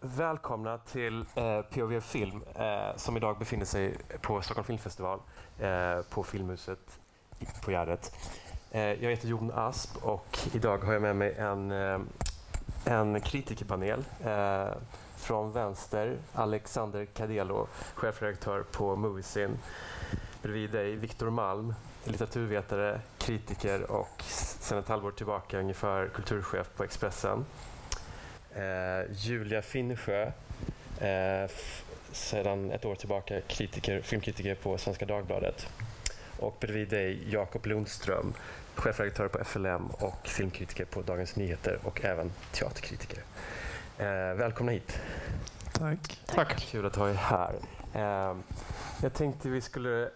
välkomna till eh, POV Film eh, som idag befinner sig på Stockholm Filmfestival eh, på Filmhuset på Gärdet. Eh, jag heter Jon Asp och idag har jag med mig en, eh, en kritikerpanel. Eh, från vänster Alexander Cadelo, chefredaktör på Moviesin. Bredvid dig Viktor Malm, litteraturvetare, kritiker och sedan ett halvår tillbaka ungefär kulturchef på Expressen. Eh, Julia Finnsjö, eh, sedan ett år tillbaka kritiker, filmkritiker på Svenska Dagbladet. Och bredvid dig Jakob Lundström, chefredaktör på FLM och filmkritiker på Dagens Nyheter och även teaterkritiker. Eh, välkomna hit. Tack. Tack. Kul att ha er här. Eh, jag tänkte vi skulle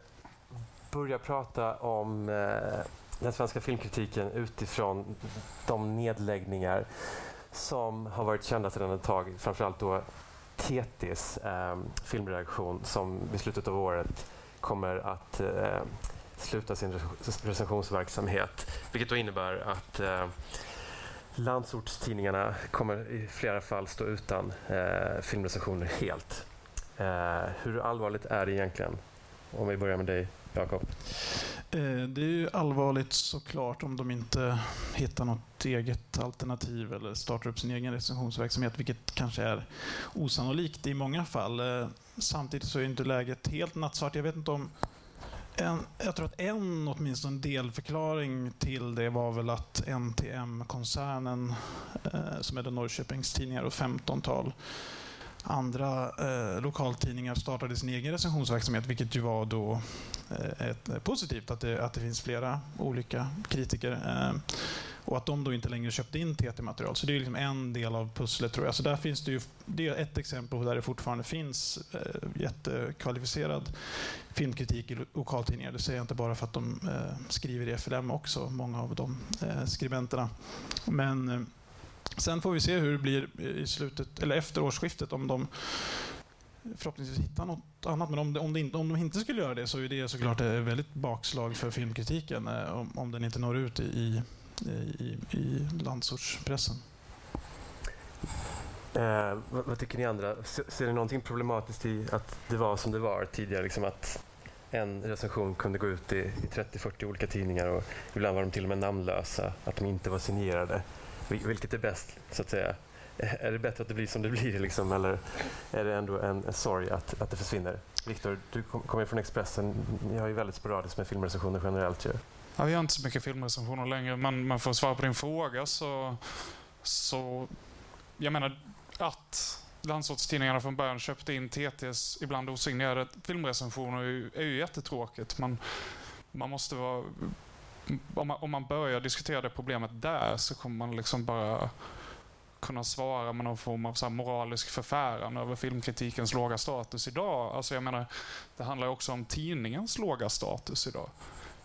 börja prata om eh, den svenska filmkritiken utifrån de nedläggningar som har varit kända sedan ett tag, framförallt då TTs eh, filmredaktion som vid slutet av året kommer att eh, sluta sin recensionsverksamhet. Vilket då innebär att eh, landsortstidningarna kommer i flera fall stå utan eh, filmrecensioner helt. Eh, hur allvarligt är det egentligen? Om vi börjar med dig, Jakob. Eh, det är ju allvarligt såklart om de inte hittar något eget alternativ eller startar upp sin egen recensionsverksamhet, vilket kanske är osannolikt i många fall. Eh, samtidigt så är inte läget helt nattsvart. Jag vet inte om en, jag tror att en åtminstone delförklaring till det var väl att NTM-koncernen, eh, som är den Norrköpings tidningar och 15-tal andra eh, lokaltidningar startade sin egen recensionsverksamhet, vilket ju var då eh, ett, eh, positivt att det, att det finns flera olika kritiker. Eh, och att de då inte längre köpte in TT-material. Så det är liksom en del av pusslet tror jag. Så där finns det ju, det är ett exempel där det fortfarande finns eh, jättekvalificerad filmkritik i lokaltidningar. Det säger jag inte bara för att de eh, skriver i FLM också, många av de eh, skribenterna. Men eh, sen får vi se hur det blir i slutet, eller efter årsskiftet om de förhoppningsvis hittar något annat. Men om, det, om, det inte, om de inte skulle göra det så är det såklart ett väldigt bakslag för filmkritiken eh, om, om den inte når ut i, i, i landsortspressen. Eh, vad, vad, tycker ni andra? Ser, ser ni någonting problematiskt i att det var som det var tidigare? Liksom att en recension kunde gå ut i, i 30-40 olika tidningar och ibland var de till och med namnlösa, att de inte var signerade. Vilket är bäst, så att säga? Är det bättre att det blir som det blir liksom, eller är det ändå en, en sorg att, att det försvinner? Viktor, du kommer från Expressen. Ni har ju väldigt sporadiskt med filmrecensioner generellt. Ju. Ja, vi har inte så mycket filmrecensioner längre, men, men för att svara på din fråga så... så jag menar att landsortstidningarna från början köpte in TTs ibland osignerade filmrecensioner är ju, är ju jättetråkigt. Man, man måste vara... Om man, om man börjar diskutera det problemet där så kommer man liksom bara kunna svara med någon form av så moralisk förfäran över filmkritikens låga status idag. Alltså jag menar, det handlar också om tidningens låga status idag.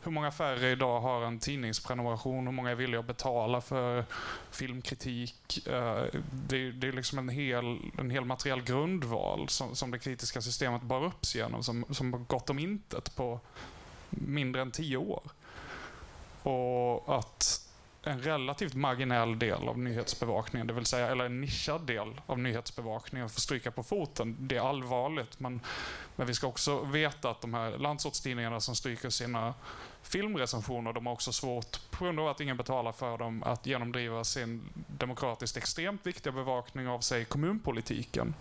Hur många färre idag har en tidningsprenumeration? Hur många är villiga att betala för filmkritik? Eh, det är, liksom en hel, en hel materiell grundval som, som det kritiska systemet bar upp sig genom, som, som gått om intet på mindre än tio år. Och att en relativt marginell del av nyhetsbevakningen, det vill säga, eller en nischad del av nyhetsbevakningen får stryka på foten. Det är allvarligt, men, men vi ska också veta att de här landsortstidningarna som stryker sina filmrecensioner, de har också svårt, på grund av att ingen betalar för dem, att genomdriva sin demokratiskt extremt viktiga bevakning av sig kommunpolitiken.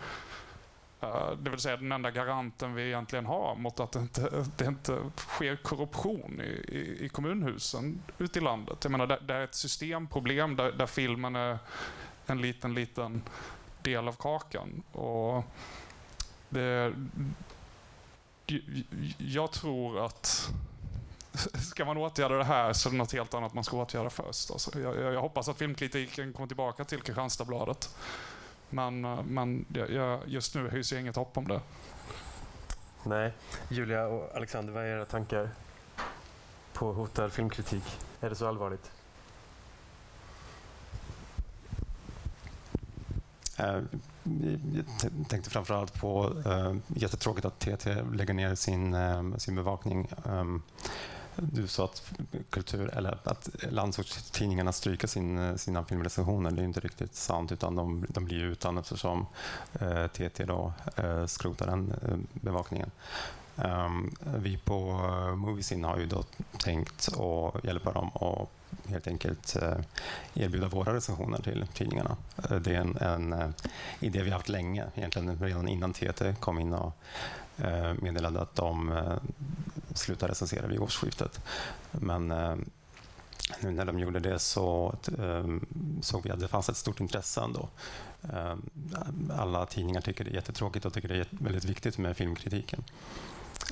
Eh, det vill säga den enda garanten vi egentligen har mot att det inte, det inte sker korruption i, i, i kommunhusen ute i landet. Jag menar, det, det är ett systemproblem där, där, filmen är en liten, liten del av kakan. Och det, jag tror att ska man åtgärda det här så är det något helt annat man ska åtgärda först. Alltså jag, jag hoppas att filmkritiken kommer tillbaka till Kristianstadsbladet. Men, eh, men jag, just nu hyser jag inget hopp om det. Nej. Julia och Alexander, vad är era tankar på hotad filmkritik? Är det så allvarligt? Eh, jag tänkte framförallt på uh, jättetråkigt att TT lägger ner sin, uh, sin bevakning. Um, du sa att kultur eller att landsortstidningarna stryker sin, sina filmrecensioner. Det är inte riktigt sant utan de, de blir utan eftersom eh, TT då, eh, skrotar den eh, bevakningen. Um, vi på eh, Moviesin har ju då tänkt att hjälpa dem och helt enkelt eh, erbjuda våra recensioner till tidningarna. Eh, det är en, en idé vi haft länge, egentligen redan innan TT kom in och meddelade att de slutar recensera vid årsskiftet. Men nu när de gjorde det så såg vi att det fanns ett stort intresse ändå. Alla tidningar tycker det är jättetråkigt och tycker det är väldigt viktigt med filmkritiken.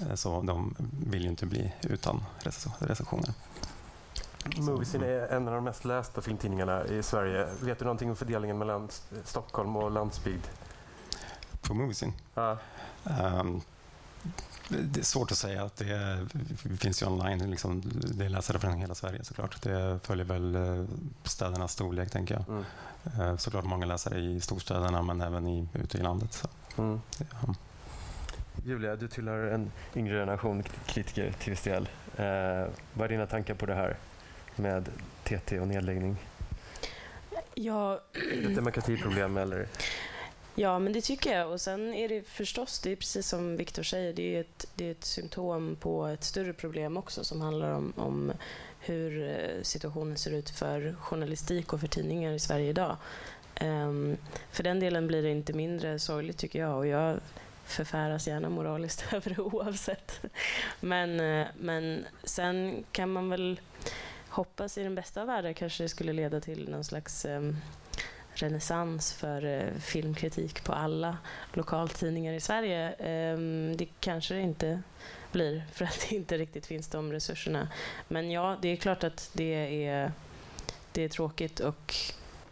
Eh, så de vill ju inte bli utan recensioner. Moviesin är en av de mest lästa filmtidningarna i Sverige. Vet du någonting om fördelningen mellan Stockholm och landsbygd? På Moviesin? Ja. Um, det är svårt att säga. Att det, finns ju online. Liksom, det är läsare från hela Sverige såklart. Det följer väl eh, städernas storlek, tänker jag. Mm. Eh, såklart många läsare i storstäderna, men även i, ute i landet. Så. Mm. Ja. Julia, du tillhör en yngre generation kritiker till viss del. Eh, vad är dina tankar på det här med TT och nedläggning? Ja. Ett demokratiproblem eller? Ja, men det tycker jag. Och sen är det förstås, det är precis som Viktor säger, det är, ett, det är ett symptom på ett större problem också som handlar om, om hur eh, situationen ser ut för journalistik och för tidningar i Sverige idag. Um, för den delen blir det inte mindre sorgligt tycker jag. Och jag förfäras gärna moraliskt över det oavsett. Men, eh, men sen kan man väl hoppas i den bästa av världar kanske det skulle leda till någon slags um, renässans för eh, filmkritik på alla lokaltidningar i Sverige. Ehm, det kanske det inte blir för att det inte riktigt finns de resurserna. Men ja, det är klart att det är, det är tråkigt och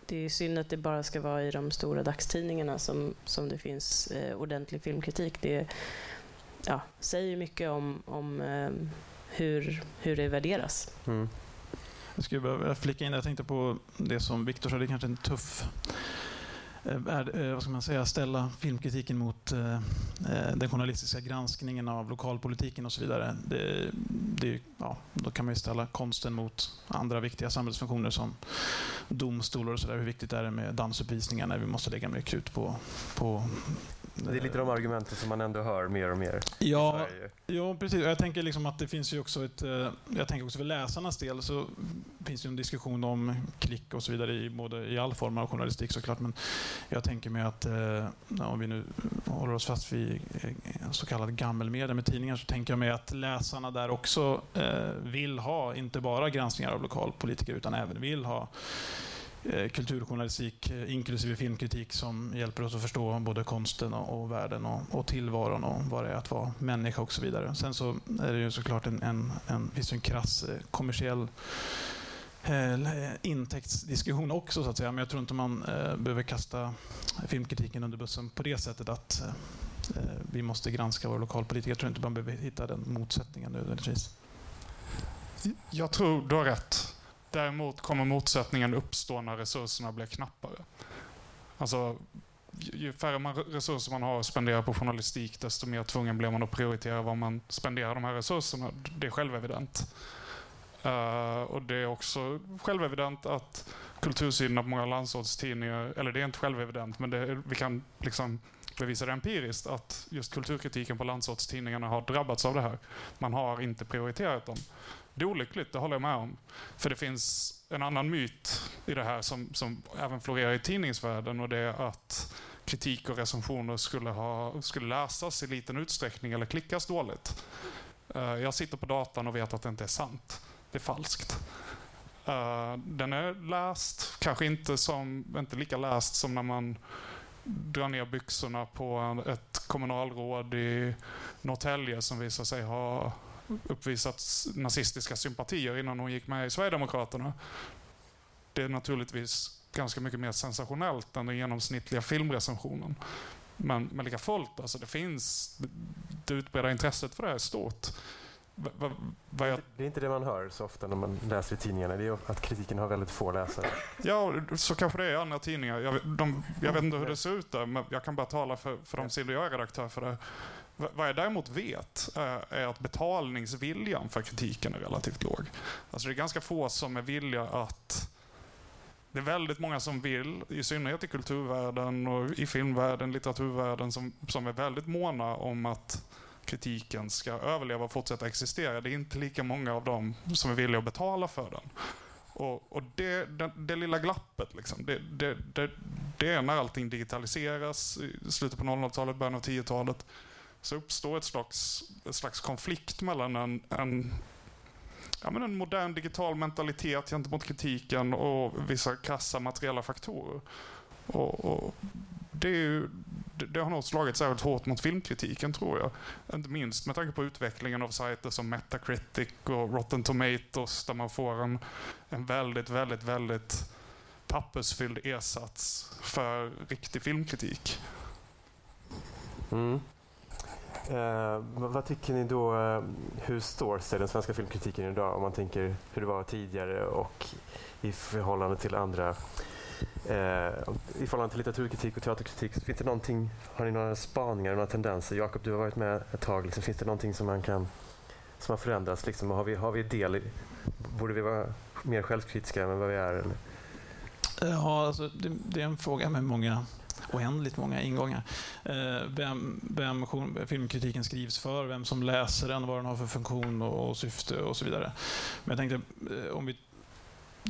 det är synd att det bara ska vara i de stora dagstidningarna som, som det finns eh, ordentlig filmkritik. Det ja, säger mycket om, om ehm, hur, hur det värderas. Mm. Jag skulle behöva flika in, jag tänkte på det som Viktor sa, det är kanske en tuff eh, är, eh, vad ska man säga, ställa filmkritiken mot eh, eh, den journalistiska granskningen av lokalpolitiken och så vidare. Det, det, ja, då kan man ju ställa konsten mot andra viktiga samhällsfunktioner som domstolar och så där. Hur viktigt är det med dansuppvisningar när vi måste lägga mer krut på, på det är lite de argumenten som man ändå hör mer och mer ja, Ja, precis. Jag tänker liksom att det finns ju också ett... Jag tänker också för läsarnas del så finns det en diskussion om klick och så vidare i, både, i all form av journalistik såklart. Men jag tänker mig att eh, om vi nu håller oss fast vid eh, så kallad gammelmedia med tidningar så tänker jag mig att läsarna där också eh, vill ha, inte bara granskningar av lokalpolitiker utan även vill ha eh, Eh, kulturjournalistik eh, inklusive filmkritik som hjälper oss att förstå både konsten och, världen och, och tillvaron och vad det är att vara människa och så vidare. Sen så är det ju såklart en, en, en, finns en krass eh, kommersiell intäktsdiskussion också, så att säga. men jag tror inte man eh, behöver kasta filmkritiken under bussen på det sättet att eh, vi måste granska våra lokalpolitiker. Jag tror inte man behöver hitta den motsättningen nödvändigtvis. Jag tror du har rätt. Däremot kommer motsättningen uppstå när resurserna blir knappare. Alltså, ju färre man, resurser man har att spendera på journalistik, desto mer tvungen blir man att prioritera var man spenderar de här resurserna. Det är självevident. Uh, och det är också självevident att kultursidorna på många landsortstidningar, eller det är inte självevident, men det, vi kan liksom bevisa det empiriskt att just kulturkritiken på landsortstidningarna har drabbats av det här. Man har inte prioriterat dem. Det är olyckligt, det håller jag med om. För det finns en annan myt i det här som, som även florerar i tidningsvärlden och det är att kritik och recensioner skulle, ha, skulle läsas i liten utsträckning eller klickas dåligt. Eh, jag sitter på datan och vet att det inte är sant det är falskt. Eh, den är läst, kanske inte, som, inte lika läst som när man drar ner byxorna på ett kommunalråd i Norrtälje som visar sig ha uppvisat nazistiska sympatier innan hon gick med i Sverigedemokraterna. Det är naturligtvis ganska mycket mer sensationellt än den genomsnittliga filmrecensionen. Men, men lika fullt, alltså det finns, det utbredda intresset för det här är stort. Va, va, jag... Det är inte det man hör så ofta när man läser i tidningarna. Det är att kritiken har väldigt få läsare. Ja, så kanske det är i andra tidningar. Jag, de, jag vet inte hur det ser ut där, men jag kan bara tala för, för de sidor jag är redaktör för. Det. Vad jag däremot vet är att betalningsviljan för kritiken är relativt låg. Alltså det är ganska få som är villiga att det är väldigt många som vill, i synnerhet i kulturvärlden och i filmvärlden, litteraturvärlden, som, som är väldigt måna om att kritiken ska överleva och fortsätta existera. Det är inte lika många av dem som är villiga att betala för den. Och, och det, det, det, lilla glappet, liksom, det, det, det, det är när allting digitaliseras i slutet på 00-talet, början av 10-talet så uppstår ett slags, ett slags konflikt mellan en, en, ja, men en modern digital mentalitet gentemot kritiken och vissa krassa materiella faktorer. Och, och det, ju, det, det, har nog slagit särskilt hårt mot filmkritiken tror jag. Inte minst med tanke på utvecklingen av sajter som Metacritic och Rotten Tomatoes där man får en, en väldigt, väldigt, väldigt pappersfylld ersats för riktig filmkritik. Mm. Eh, vad tycker ni då, eh, hur står sig den svenska filmkritiken idag om man tänker hur det var tidigare och i förhållande till andra Eh, i förhållande till litteraturkritik och teaterkritik, finns det någonting, har ni några spaningar, några tendenser? Jakob, du har varit med ett tag, liksom, finns det någonting som man kan som har förändrats? Liksom? Har, vi, har vi del i, borde vi vara mer självkritiska än vad vi är? Eller? Eh, ja, alltså, det, det är en fråga med många oändligt många ingångar. Eh, vem, vem filmkritiken skrivs för, vem som läser den, vad den har för funktion och, och syfte och så vidare. Men jag tänkte, om vi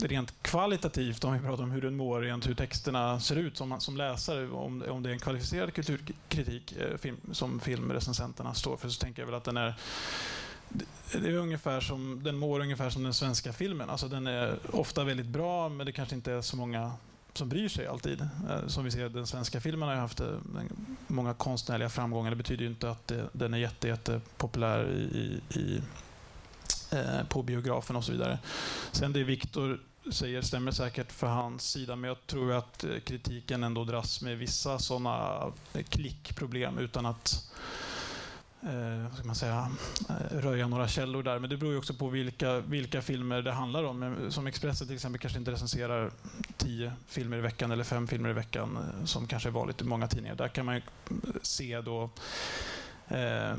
rent kvalitativt, om vi pratar om hur den mår, rent hur texterna ser ut som, som läsare, om, om det är en kvalificerad kulturkritik eh, film, som filmrecensenterna står för, så tänker jag väl att den är det är ungefär som, den mår ungefär som den svenska filmen. Alltså den är ofta väldigt bra, men det kanske inte är så många som bryr sig alltid. Eh, som vi ser, den svenska filmen har haft eh, många konstnärliga framgångar. Det betyder inte att den är jätte, jätte populär i, i, eh, på biografen och så vidare. Sen det Viktor säger stämmer säkert för hans sida, men jag tror att eh, kritiken ändå dras med vissa sådana eh, klickproblem utan att eh, ska man säga, eh, röja några källor där. Men det beror ju också på vilka, vilka filmer det handlar om. Som Expressen till exempel kanske inte recenserar tio filmer i veckan eller fem filmer i veckan som kanske är vanligt i många tidningar. Där kan man mm, se då eh,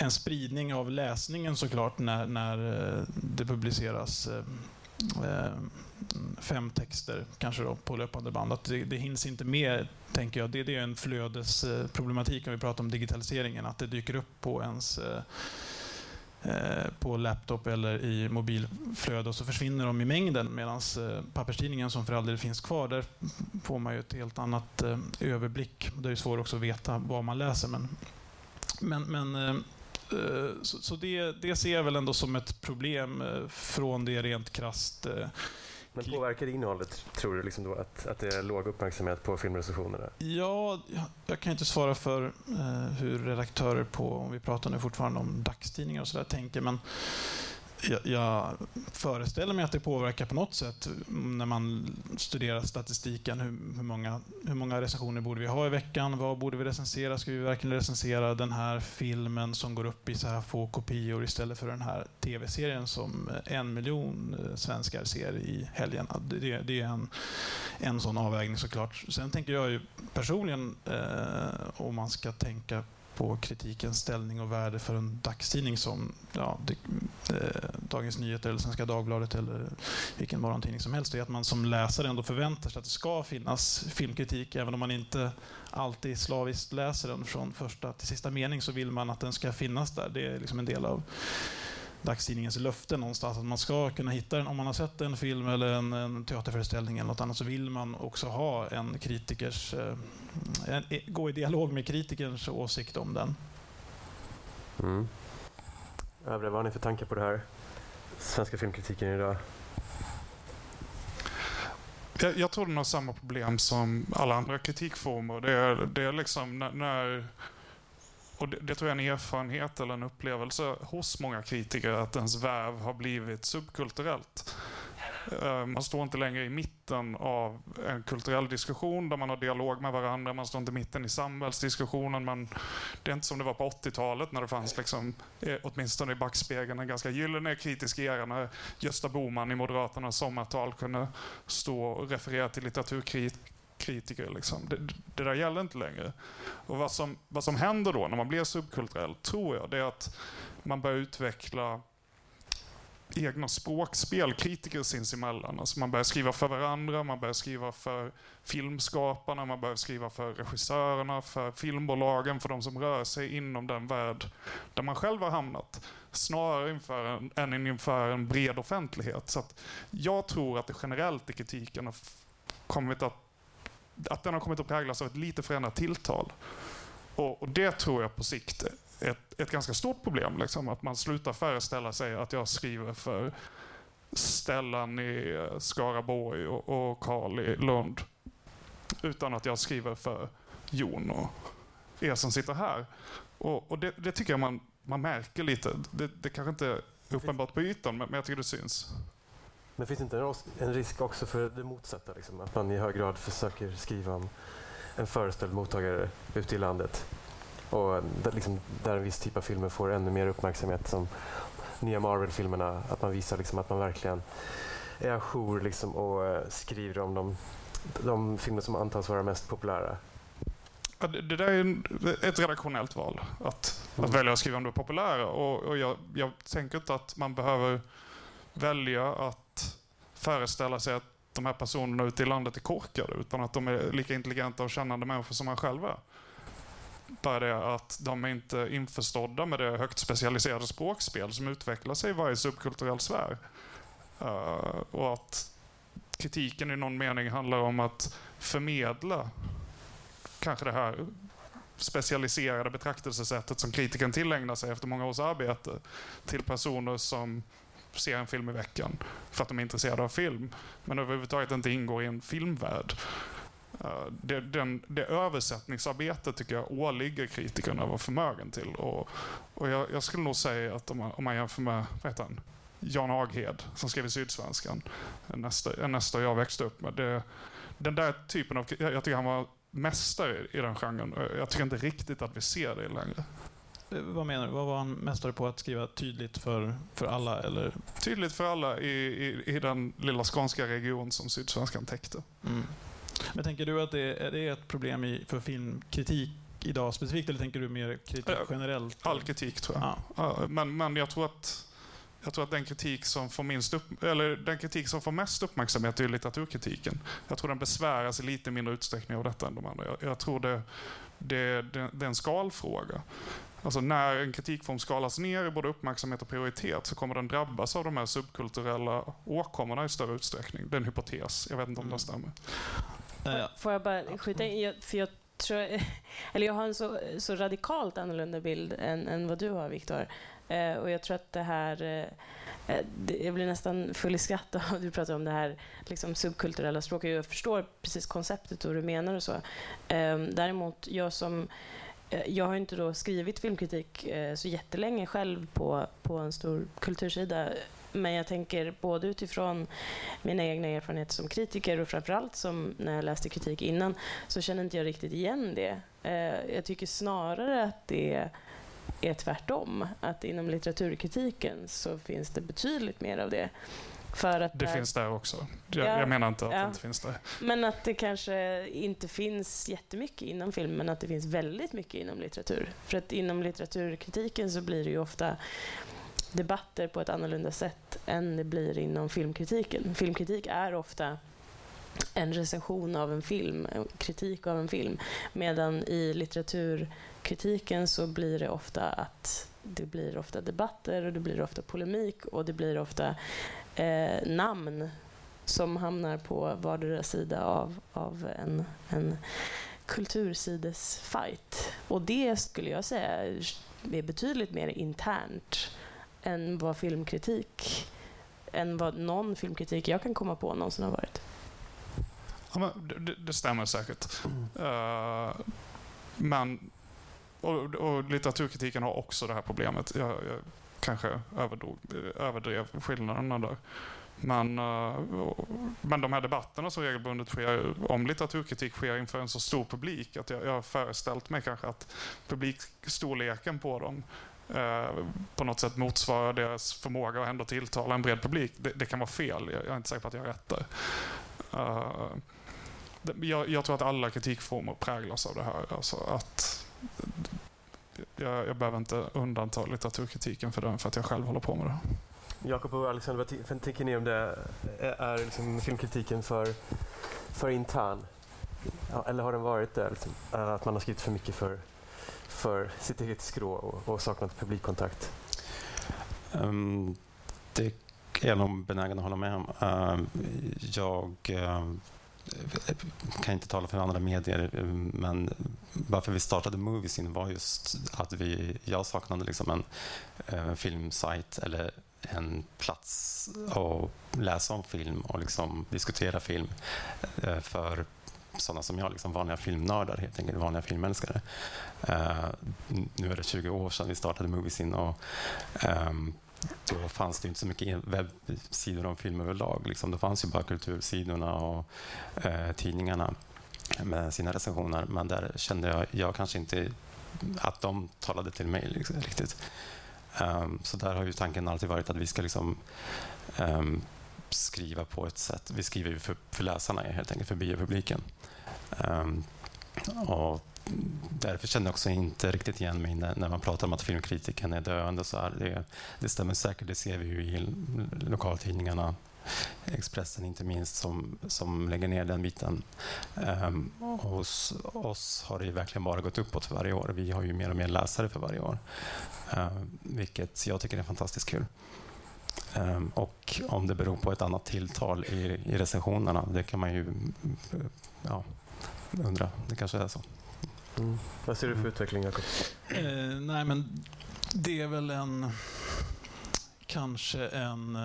en spridning av läsningen såklart när, när eh, det publiceras eh, eh, fem texter kanske då, på löpande band. Att det, det hinns inte med, tänker jag. Det, det är en flödesproblematik om vi pratar om digitaliseringen. Att det dyker upp på ens på laptop eller i mobilflöde och så försvinner de i mängden medan papperstidningen som för all del finns kvar, där får man ju ett helt annat överblick. Det är svårt också att veta vad man läser. Men, men, men så, så det, det, ser jag väl ändå som ett problem från det rent krasst men påverkar det innehållet, tror du, liksom då, att, att det är låg uppmärksamhet på filmrecensionerna? Ja, jag kan inte svara för eh, hur redaktörer på, om vi pratar nu fortfarande om dagstidningar och sådär, tänker, men jag, jag, föreställer mig att det påverkar på något sätt när man studerar statistiken. Hur, hur, många, hur många recensioner borde vi ha i veckan? Vad borde vi recensera? Ska vi verkligen recensera den här filmen som går upp i så här få kopior istället för den här tv-serien som en miljon eh, svenskar ser i helgen? Det, det är en, en sån avvägning såklart. Sen tänker jag ju personligen, eh, om man ska tänka på kritikens ställning och värde för en dagstidning som ja, det, eh, Dagens Nyheter eller Svenska Dagbladet eller vilken morgontidning som helst, är att man som läsare ändå förväntar sig att det ska finnas filmkritik. Även om man inte alltid slaviskt läser den från första till sista mening så vill man att den ska finnas där. Det är liksom en del av dagstidningens löfte någonstans. Att man ska kunna hitta den. Om man har sett en film eller en, en teaterföreställning eller något annat så vill man också ha en kritikers... Eh, en, gå i dialog med kritikerns åsikt om den. Mm. Övriga, vad har ni för tankar på det här? Svenska filmkritiken idag? Jag, jag tror den har samma problem som alla andra kritikformer. Det är, det är liksom när, när och det, det, tror jag är en erfarenhet eller en upplevelse hos många kritiker att ens värv har blivit subkulturellt. Eh, man står inte längre i mitten av en kulturell diskussion där man har dialog med varandra. Man står inte i mitten i samhällsdiskussionen. Man, det är inte som det var på 80-talet när det fanns, liksom, eh, åtminstone i backspegeln, en ganska gyllene kritisk era när Gösta Boman i Moderaternas sommartal kunde stå och referera till litteraturkritik kritiker. Liksom. Det, det där gäller inte längre. Och vad som, vad som händer då när man blir subkulturell, tror jag, det är att man börjar utveckla egna språkspel, kritiker sinsemellan. Alltså man börjar skriva för varandra, man börjar skriva för filmskaparna, man börjar skriva för regissörerna, för filmbolagen, för de som rör sig inom den värld där man själv har hamnat. Snarare inför en, än inför en bred offentlighet. Så jag tror att det generellt i kritiken har kommit att, att den har kommit att präglas av ett lite förändrat tilltal. Och, och det tror jag på sikt ett, ett ganska stort problem. Liksom, att man slutar föreställa sig att jag skriver för Stellan i eh, Skaraborg och, och Karl i Lund. Utan att jag skriver för Jon och er som sitter här. Och, och det, det, tycker jag man, man märker lite. Det, det kanske inte är uppenbart på ytan, men, men jag tycker det syns. Men finns inte en risk också för det motsatta? Liksom? Att man i hög grad försöker skriva om en föreställd mottagare ute i landet och där, liksom, där en viss typ av filmer får ännu mer uppmärksamhet som nya Marvel-filmerna. Att man visar liksom, att man verkligen är ajour liksom, och uh, skriver om de, de filmer som antas vara mest populära. Ja, det, det, där är ett redaktionellt val, att, mm. att välja att skriva om det populära. Och, och jag, jag tänker inte att man behöver välja att föreställa sig att de här personerna ute i landet är korkade, utan att de är lika intelligenta och kännande människor som man själv är. Bara det att de är inte införstådda med det högt specialiserade språkspel som utvecklar sig i varje subkulturell sfär. Uh, och att kritiken i någon mening handlar om att förmedla kanske det här specialiserade betraktelsesättet som kritiken tillägnar sig efter många års arbete till personer som ser en film i veckan för att de är intresserade av film men överhuvudtaget inte ingår i en filmvärld. Eh, det, den, det översättningsarbetet tycker jag åligger kritikerna att vara förmögen till. Och, och jag, jag, skulle nog säga att om man, om man jämför med vad heter han? Jan Aghed som skrev i Sydsvenskan, nästa, nästa jag växte upp med. Det, den där typen av... Jag tycker han var mästare i den genren. Jag tycker inte riktigt att vi ser det längre. Vad menar du? Vad var han mästare på att skriva tydligt för, för alla? Eller? Tydligt för alla i, i, i den lilla skånska region som Sydsvenskan täckte. Mm. Men tänker du att det är, är det ett problem i, för filmkritik idag specifikt, eller tänker du mer kritik generellt? All kritik tror jag. Ja. Men, men jag tror att jag tror att den kritik som får minst upp, eller den kritik som får mest uppmärksamhet är litteraturkritiken. Jag tror den besväras i lite mindre utsträckning av detta än de andra. Jag, jag tror det, det, det, det är en skalfråga. Alltså när en kritikform skalas ner i både uppmärksamhet och prioritet så kommer den drabbas av de här subkulturella åkommorna i större utsträckning. Det är en hypotes. Jag vet inte om mm. det stämmer. Får jag bara skjuta in? För jag, tror, eller jag har en så, så radikalt annorlunda bild än, än vad du har, Viktor. Eh, och jag tror att det här... Eh, eh jag blir nästan full i skratt av du pratar om det här liksom, subkulturella språket. Jag förstår precis konceptet och hur du menar och så. Eh, däremot, jag som... Eh, jag har inte då skrivit filmkritik eh, så jättelänge själv på, på en stor kultursida men jag tänker både utifrån mina egna erfarenheter som kritiker och framförallt som när jag läste kritik innan så känner inte jag riktigt igen det. Eh, jag tycker snarare att det är tvärtom. Att inom litteraturkritiken så finns det betydligt mer av det. För att det där, finns där också. Jag, ja, jag menar inte att ja, det inte finns där. Men att det kanske inte finns jättemycket inom film, men att det finns väldigt mycket inom litteratur. För att inom litteraturkritiken så blir det ju ofta debatter på ett annorlunda sätt än det blir inom filmkritiken. Filmkritik är ofta en recension av en film, en kritik av en film. Medan i litteraturkritiken så blir det ofta att det blir ofta debatter och det blir ofta polemik och det blir ofta eh, namn som hamnar på vardera sida av, av en, en kultursidesfight. Och det skulle jag säga är betydligt mer internt än vad filmkritik än vad någon filmkritik jag kan komma på någonsin har varit. Ja, det, det, stämmer säkert. Mm. Uh, men och, och, litteraturkritiken har också det här problemet. Jag, jag kanske överdrog, eh, överdrev skillnaderna där. Men, eh, men de här debatterna som regelbundet sker om litteraturkritik sker inför en så stor publik att jag, jag har föreställt mig kanske att publikstorleken på dem Eh, på något sätt motsvarar deras förmåga att ändå tilltala en bred publik. Det, det, kan vara fel. Jag är inte säker på att jag har rätt där. Uh, jag, jag, tror att alla kritikformer präglas av det här. Alltså att jag, jag behöver inte undanta litteraturkritiken för den för att jag själv håller på med det. Jakob och Alexander, vad tänker ni om det? Är liksom filmkritiken för, för intern? Ja, eller har den varit det? Liksom, att man har skrivit för mycket för, för sitt eget skrå och, och saknat publikkontakt? Um, det är jag nog benägen att hålla med om. Uh, jag uh, kan inte tala för andra medier, men varför vi startade Moviesin var just att vi, jag saknade liksom en en filmsajt eller en plats att läsa om film och liksom diskutera film eh, för sådana som jag, liksom vanliga filmnördar, helt enkelt vanliga filmälskare. Uh, nu är det 20 år sedan vi startade Moviesin och um, då fanns det inte så mycket webbsidor om film överlag. Liksom. Det fanns ju bara kultursidorna och eh, tidningarna med sina recensioner. Men där kände jag, jag kanske inte att de talade till mig liksom, riktigt. Um, så där har ju tanken alltid varit att vi ska liksom, um, skriva på ett sätt. Vi skriver för, för läsarna helt enkelt, för biopubliken. Um, och därför känner jag också inte riktigt igen mig när, när man pratar om att filmkritiken är döende. Så här. Det, det stämmer säkert, det ser vi ju i lokaltidningarna. Expressen inte minst, som, som lägger ner den biten. Um, hos oss har det verkligen bara gått uppåt för varje år. Vi har ju mer och mer läsare för varje år, uh, vilket jag tycker är fantastiskt kul. Um, och om det beror på ett annat tilltal i, i recensionerna, det kan man ju ja, undra. Det kanske är så. Mm. Vad ser du för utveckling, Jakob? Eh, nej, men det är väl en... Kanske en...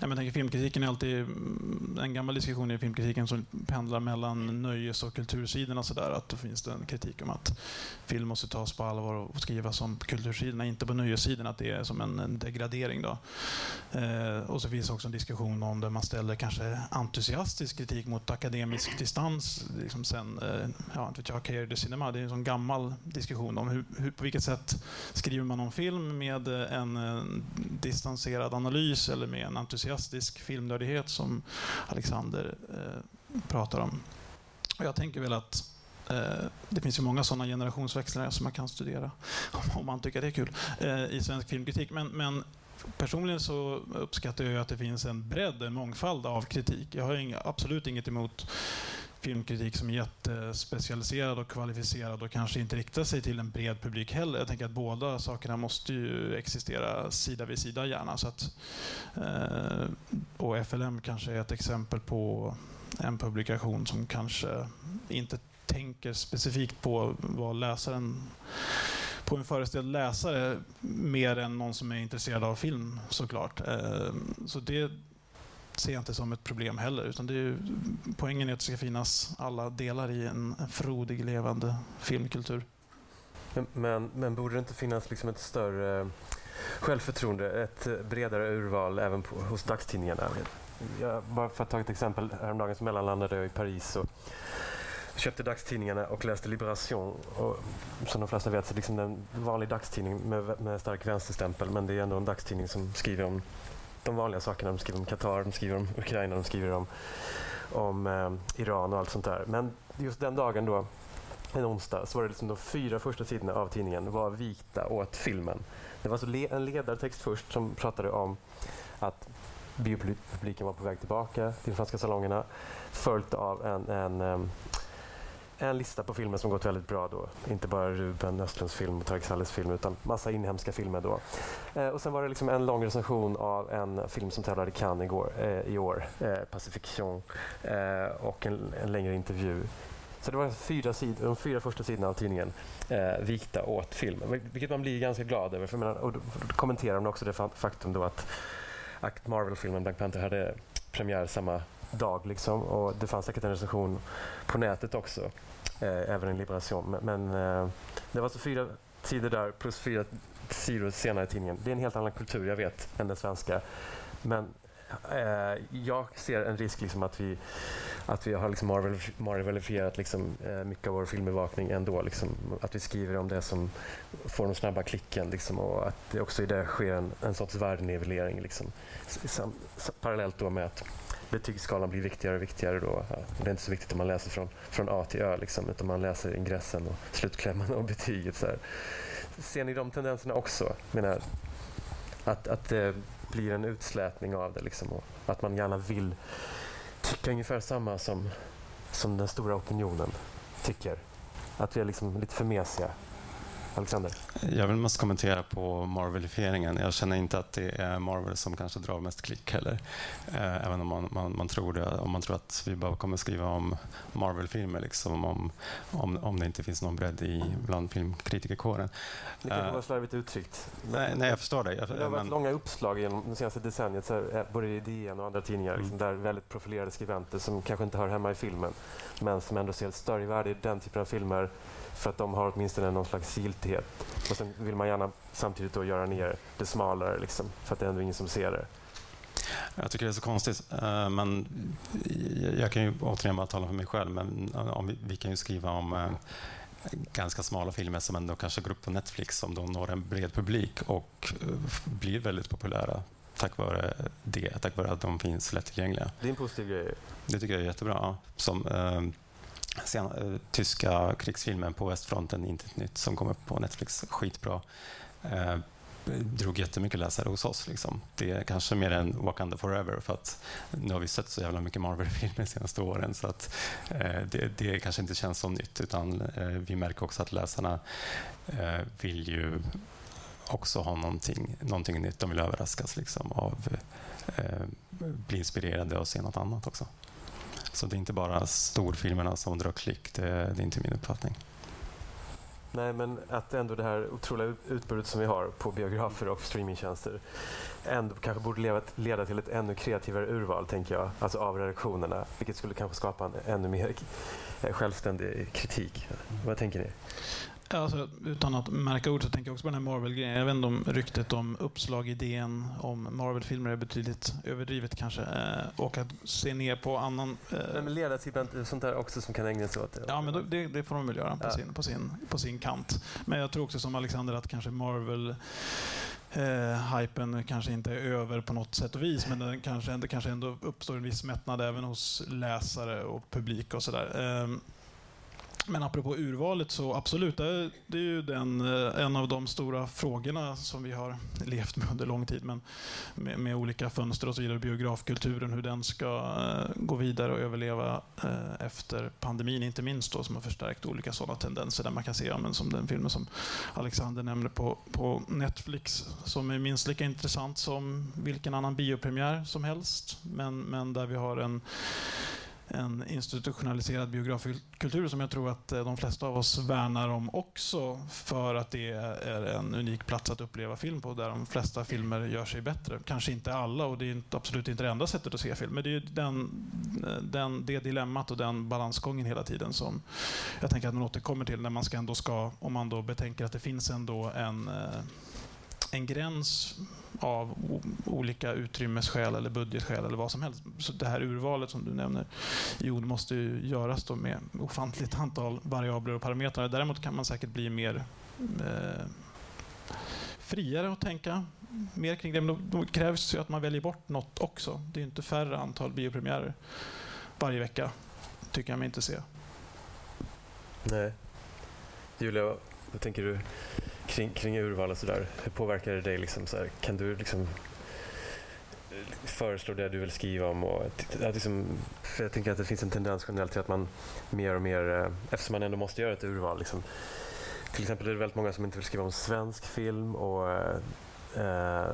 Jag tänker, filmkritiken är alltid mm, en gammal diskussion i filmkritiken som pendlar mellan nöjes och kultursidorna. Så där, att då finns det en kritik om att film måste tas på allvar och skrivas om kultursidorna, inte på nöjessidorna, att det är som en, en degradering. Då. Eh, och så finns det också en diskussion om där man ställer kanske entusiastisk kritik mot akademisk distans. Liksom sen, eh, ja, inte vet jag, Care de Cinema, det är en sån gammal diskussion om hur, hur, på vilket sätt skriver man om film med en, en distanserad analys eller med en entusiastisk entusiastisk filmnördighet som Alexander eh, pratar om. Och jag tänker väl att eh, det finns ju många sådana generationsväxlingar som man kan studera om man tycker det är kul eh, i svensk filmkritik. Men, men personligen så uppskattar jag att det finns en bredd, en mångfald av kritik. Jag har inga, absolut inget emot filmkritik som är jättespecialiserad och kvalificerad och kanske inte riktar sig till en bred publik heller. Jag tänker att båda sakerna måste ju existera sida vid sida gärna. Så att, eh, och FLM kanske är ett exempel på en publikation som kanske inte tänker specifikt på vad läsaren på en föreställd läsare mer än någon som är intresserad av film såklart. Eh, så det ser jag inte som ett problem heller. Utan det är, poängen är att det ska finnas alla delar i en frodig, levande filmkultur. Men, men, men borde det inte finnas liksom ett större självförtroende, ett bredare urval även på, hos dagstidningarna? Jag, bara för att ta ett exempel, häromdagen så mellanlandade jag i Paris och köpte dagstidningarna och läste Liberation. Och, som de flesta vet så är det liksom en vanlig dagstidning med, med stark vänsterstämpel men det är ändå en dagstidning som skriver om de vanliga sakerna. De skriver om Qatar, de skriver om Ukraina, de skriver om, om eh, Iran och allt sånt där. Men just den dagen då, en onsdag, så var det liksom de fyra första sidorna av tidningen var vikta åt filmen. Det var så le en ledartext först som pratade om att biopubliken var på väg tillbaka till de franska salongerna följt av en, en, eh, en lista på filmer som gått väldigt bra då. Inte bara Ruben Östlunds film och Tareq Salles film utan massa inhemska filmer då. Eh, och sen var det liksom en lång recension av en film som tävlade i Cannes igår, eh, i år, eh, Pacifiction, eh, och en, en, längre intervju. Så det var fyra sid de fyra första sidorna av tidningen eh, vikta åt filmen, vilket man blir ganska glad över. För menar, och då, då kommenterar de också det faktum då att, att Marvel-filmen Black Panther hade premiär samma dag. Liksom. Och det fanns säkert en recension på nätet också, eh, även en Liberation. Men, men eh, det var alltså fyra sidor där plus fyra sidor senare i tidningen. Det är en helt annan kultur, jag vet, än den svenska. Men eh, jag ser en risk liksom att vi att vi har liksom marvel, marvelifierat liksom, eh, mycket av vår filmbevakning ändå. Liksom, att vi skriver om det som får de snabba klicken liksom, och att det också i det sker en, en sorts värdenivellering. Liksom, parallellt då med att betygsskalan blir viktigare och viktigare då. Det är inte så viktigt om man läser från, från A till Ö liksom, utan man läser ingressen och slutklämman och betyget. Så här. Ser ni de tendenserna också? Menar, att, att det blir en utslätning av det liksom, och att man gärna vill tycka ungefär samma som, som den stora opinionen tycker. Att vi är liksom lite för mesiga Alexander? Jag vill mest kommentera på Marvelifieringen. Jag känner inte att det är Marvel som kanske drar mest klick heller. Eh, även om man, man, man, tror det. Om man tror att vi bara kommer skriva om Marvel-filmer liksom, om, om, om det inte finns någon bredd i bland filmkritikerkåren. Det kanske var slarvigt uttryckt. Nej, nej, jag förstår dig. Jag, det har varit men... långa uppslag genom det senaste decenniet, så här, både i DN och andra tidningar, liksom, mm. där väldigt profilerade skribenter som kanske inte hör hemma i filmen, men som ändå ser ett större värde i den typen av filmer för att de har åtminstone någon slags giltighet. Och sen vill man gärna samtidigt då göra ner det smalare liksom, för att det är ändå ingen som ser det. Jag tycker det är så konstigt. Eh, men jag kan ju återigen bara tala för mig själv, men om vi, kan ju skriva om eh, ganska smala filmer som ändå kanske går upp på Netflix som då når en bred publik och eh, blir väldigt populära tack vare det, tack vare att de finns lättillgängliga. Det är en positiv grej. Det tycker jag är jättebra. Som, sen, uh, tyska krigsfilmen på västfronten, Inte ett nytt, som kom upp på Netflix. Skitbra. Uh, drog jättemycket läsare hos oss. Liksom. Det är kanske mer än Wakanda Forever för att nu har vi sett så jävla mycket Marvel-filmer de senaste åren så att eh, det, det, kanske inte känns som nytt utan eh, vi märker också att läsarna eh, vill ju också ha någonting, någonting nytt. De vill överraskas liksom, av eh, bli inspirerade och se något annat också. Så det är inte bara storfilmerna som drar klick, det, det är inte min uppfattning. Nej, men att ändå det här otroliga utbudet som vi har på biografer och streamingtjänster ändå kanske borde leda, leda till ett ännu kreativare urval, tänker jag, alltså av redaktionerna, vilket skulle kanske skapa en ännu mer eh, självständig kritik. Vad tänker ni? Alltså, utan att märka ord så tänker jag också på den här Marvel-grejen. Jag vet inte om ryktet om uppslag-idén om Marvel-filmer är betydligt överdrivet kanske. Eh, och att se ner på annan... Eh... Men leda till sånt där också som kan ägna sig åt det? Ja, men det, det får de väl göra på, ja. sin, på, sin, på sin kant. Men jag tror också som Alexander att kanske Marvel eh, hypen kanske inte är över på något sätt och vis, men den kanske, det kanske ändå uppstår en viss mättnad även hos läsare och publik och sådär. Eh, men apropå urvalet så absolut, det är ju den, eh, en av de stora frågorna som vi har levt med under lång tid. Men med, med olika fönster och så vidare, biografkulturen, hur den ska eh, gå vidare och överleva eh, efter pandemin, inte minst då, som har förstärkt olika sådana tendenser där man kan se, ja, men som den filmen som Alexander nämnde på, på Netflix, som är minst lika intressant som vilken annan biopremiär som helst, men, men där vi har en en institutionaliserad biografkultur som jag tror att eh, de flesta av oss värnar om också för att det är en unik plats att uppleva film på där de flesta filmer gör sig bättre. Kanske inte alla och det är absolut inte det enda sättet att se film men det är den, eh, den, det dilemmat och den balansgången hela tiden som jag tänker att man återkommer till när man ska ändå ska, om man då betänker att det finns ändå en eh, en gräns av olika utrymmesskäl eller budgetskäl eller vad som helst. Så det här urvalet som du nämner, jo, det måste ju göras då med ofantligt antal variabler och parametrar. Däremot kan man säkert bli mer eh, friare att tänka mer kring det. Men då, då krävs det att man väljer bort något också. Det är inte färre antal biopremiärer varje vecka, tycker jag mig inte se. Nej. Julia, vad tänker du? Kring, kring urval och sådär. Hur påverkar det dig? Liksom, så här, kan du liksom eh, föreslå det du vill skriva om? Och, att, liksom, för jag tänker att det finns en tendens generellt till att man mer och mer, eh, eftersom man ändå måste göra ett urval, liksom, till exempel är det väldigt många som inte vill skriva om svensk film och, eh, eh,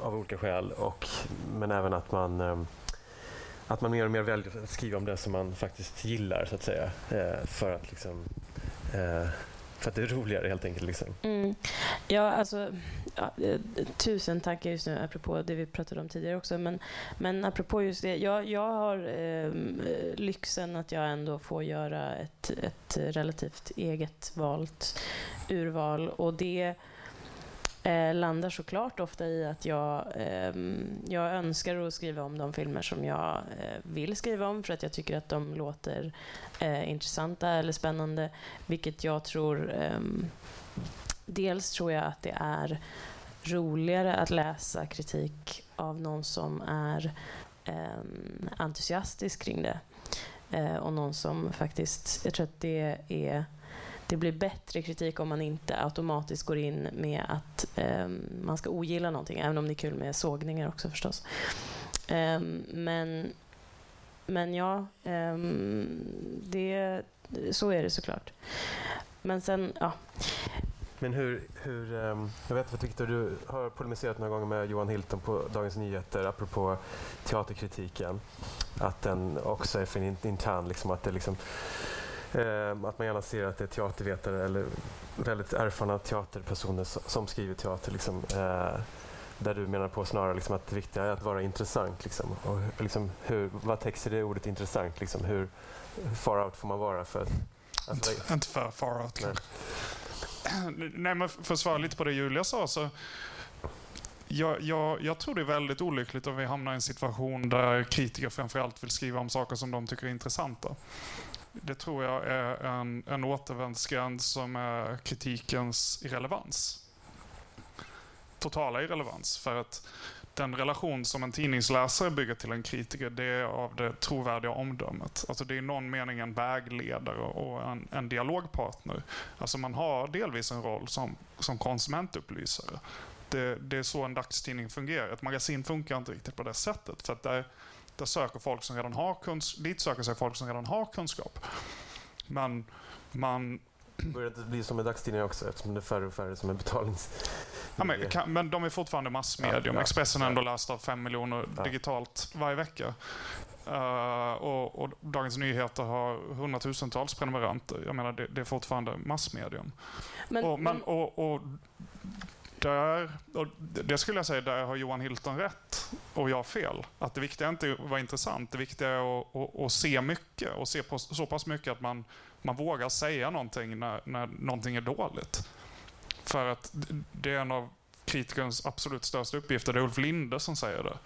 av olika skäl, och, men även att man eh, att man mer och mer väljer att skriva om det som man faktiskt gillar så att säga. Eh, för att liksom, eh, för att det är roligare helt enkelt. Liksom. Mm. Ja, alltså, ja, eh, tusen tankar just nu apropå det vi pratade om tidigare också. Men, men apropå just det, jag, jag har eh, lyxen att jag ändå får göra ett, ett relativt eget valt urval. Och det eh, landar såklart ofta i att jag, eh, jag önskar att skriva om de filmer som jag eh, vill skriva om för att jag tycker att de låter eh, intressanta eller spännande. Vilket jag tror... Ehm, dels tror jag att det är roligare att läsa kritik av någon som är eh, entusiastisk kring det. Eh, och någon som faktiskt, jag tror att det är det blir bättre kritik om man inte automatiskt går in med att um, man ska ogilla någonting, även om det är kul med sågningar också förstås. Um, men, men ja, um, det, så är det såklart. Men sen, ja. Men hur, hur jag vet att Victor, du har polemiserat några gånger med Johan Hilton på Dagens Nyheter apropå teaterkritiken. Att den också är för intern, liksom, att det liksom att man gärna ser att det är teatervetare eller väldigt erfarna teaterpersoner som skriver teater. Liksom, eh, där du menar på snarare liksom att det viktiga är att vara intressant. Liksom. Och liksom hur, vad täcks i det ordet intressant? Liksom, hur far out får man vara? för alltså, inte, inte för far out. Nej. Nej, men för att svara lite på det Julia sa så jag, jag, jag, tror det är väldigt olyckligt om vi hamnar i en situation där kritiker framförallt vill skriva om saker som de tycker är intressanta. Det tror jag är en, en återvändsgränd som är kritikens irrelevans. Totala irrelevans. För att den relation som en tidningsläsare bygger till en kritiker, det är av det trovärdiga omdömet. Alltså det är i någon mening en vägledare och en, en dialogpartner. Alltså man har delvis en roll som, som konsumentupplysare. Det, det, är så en dagstidning fungerar. Ett magasin funkar inte riktigt på det sättet. För att där, där söker folk som redan har kunskap, dit söker sig folk som redan har kunskap. Men man... Börjar det bli som med dagstidningar också eftersom det är färre och färre som är betalnings... Ja, men, kan, men de är fortfarande massmedium. Ja, Expressen är ändå läst av fem miljoner ja. digitalt varje vecka. Uh, och, och, Dagens Nyheter har hundratusentals prenumeranter. Jag menar, det, det är fortfarande massmedium. Men, och, men, och, och där, och det skulle jag säga, där har Johan Hilton rätt och jag fel. Att det viktiga är inte att vara intressant, det viktiga är att, att, att se mycket och se på så pass mycket att man, man vågar säga någonting när, när någonting är dåligt. För att det är en av kritikerns absolut största uppgifter. Det är Ulf Linde som säger det.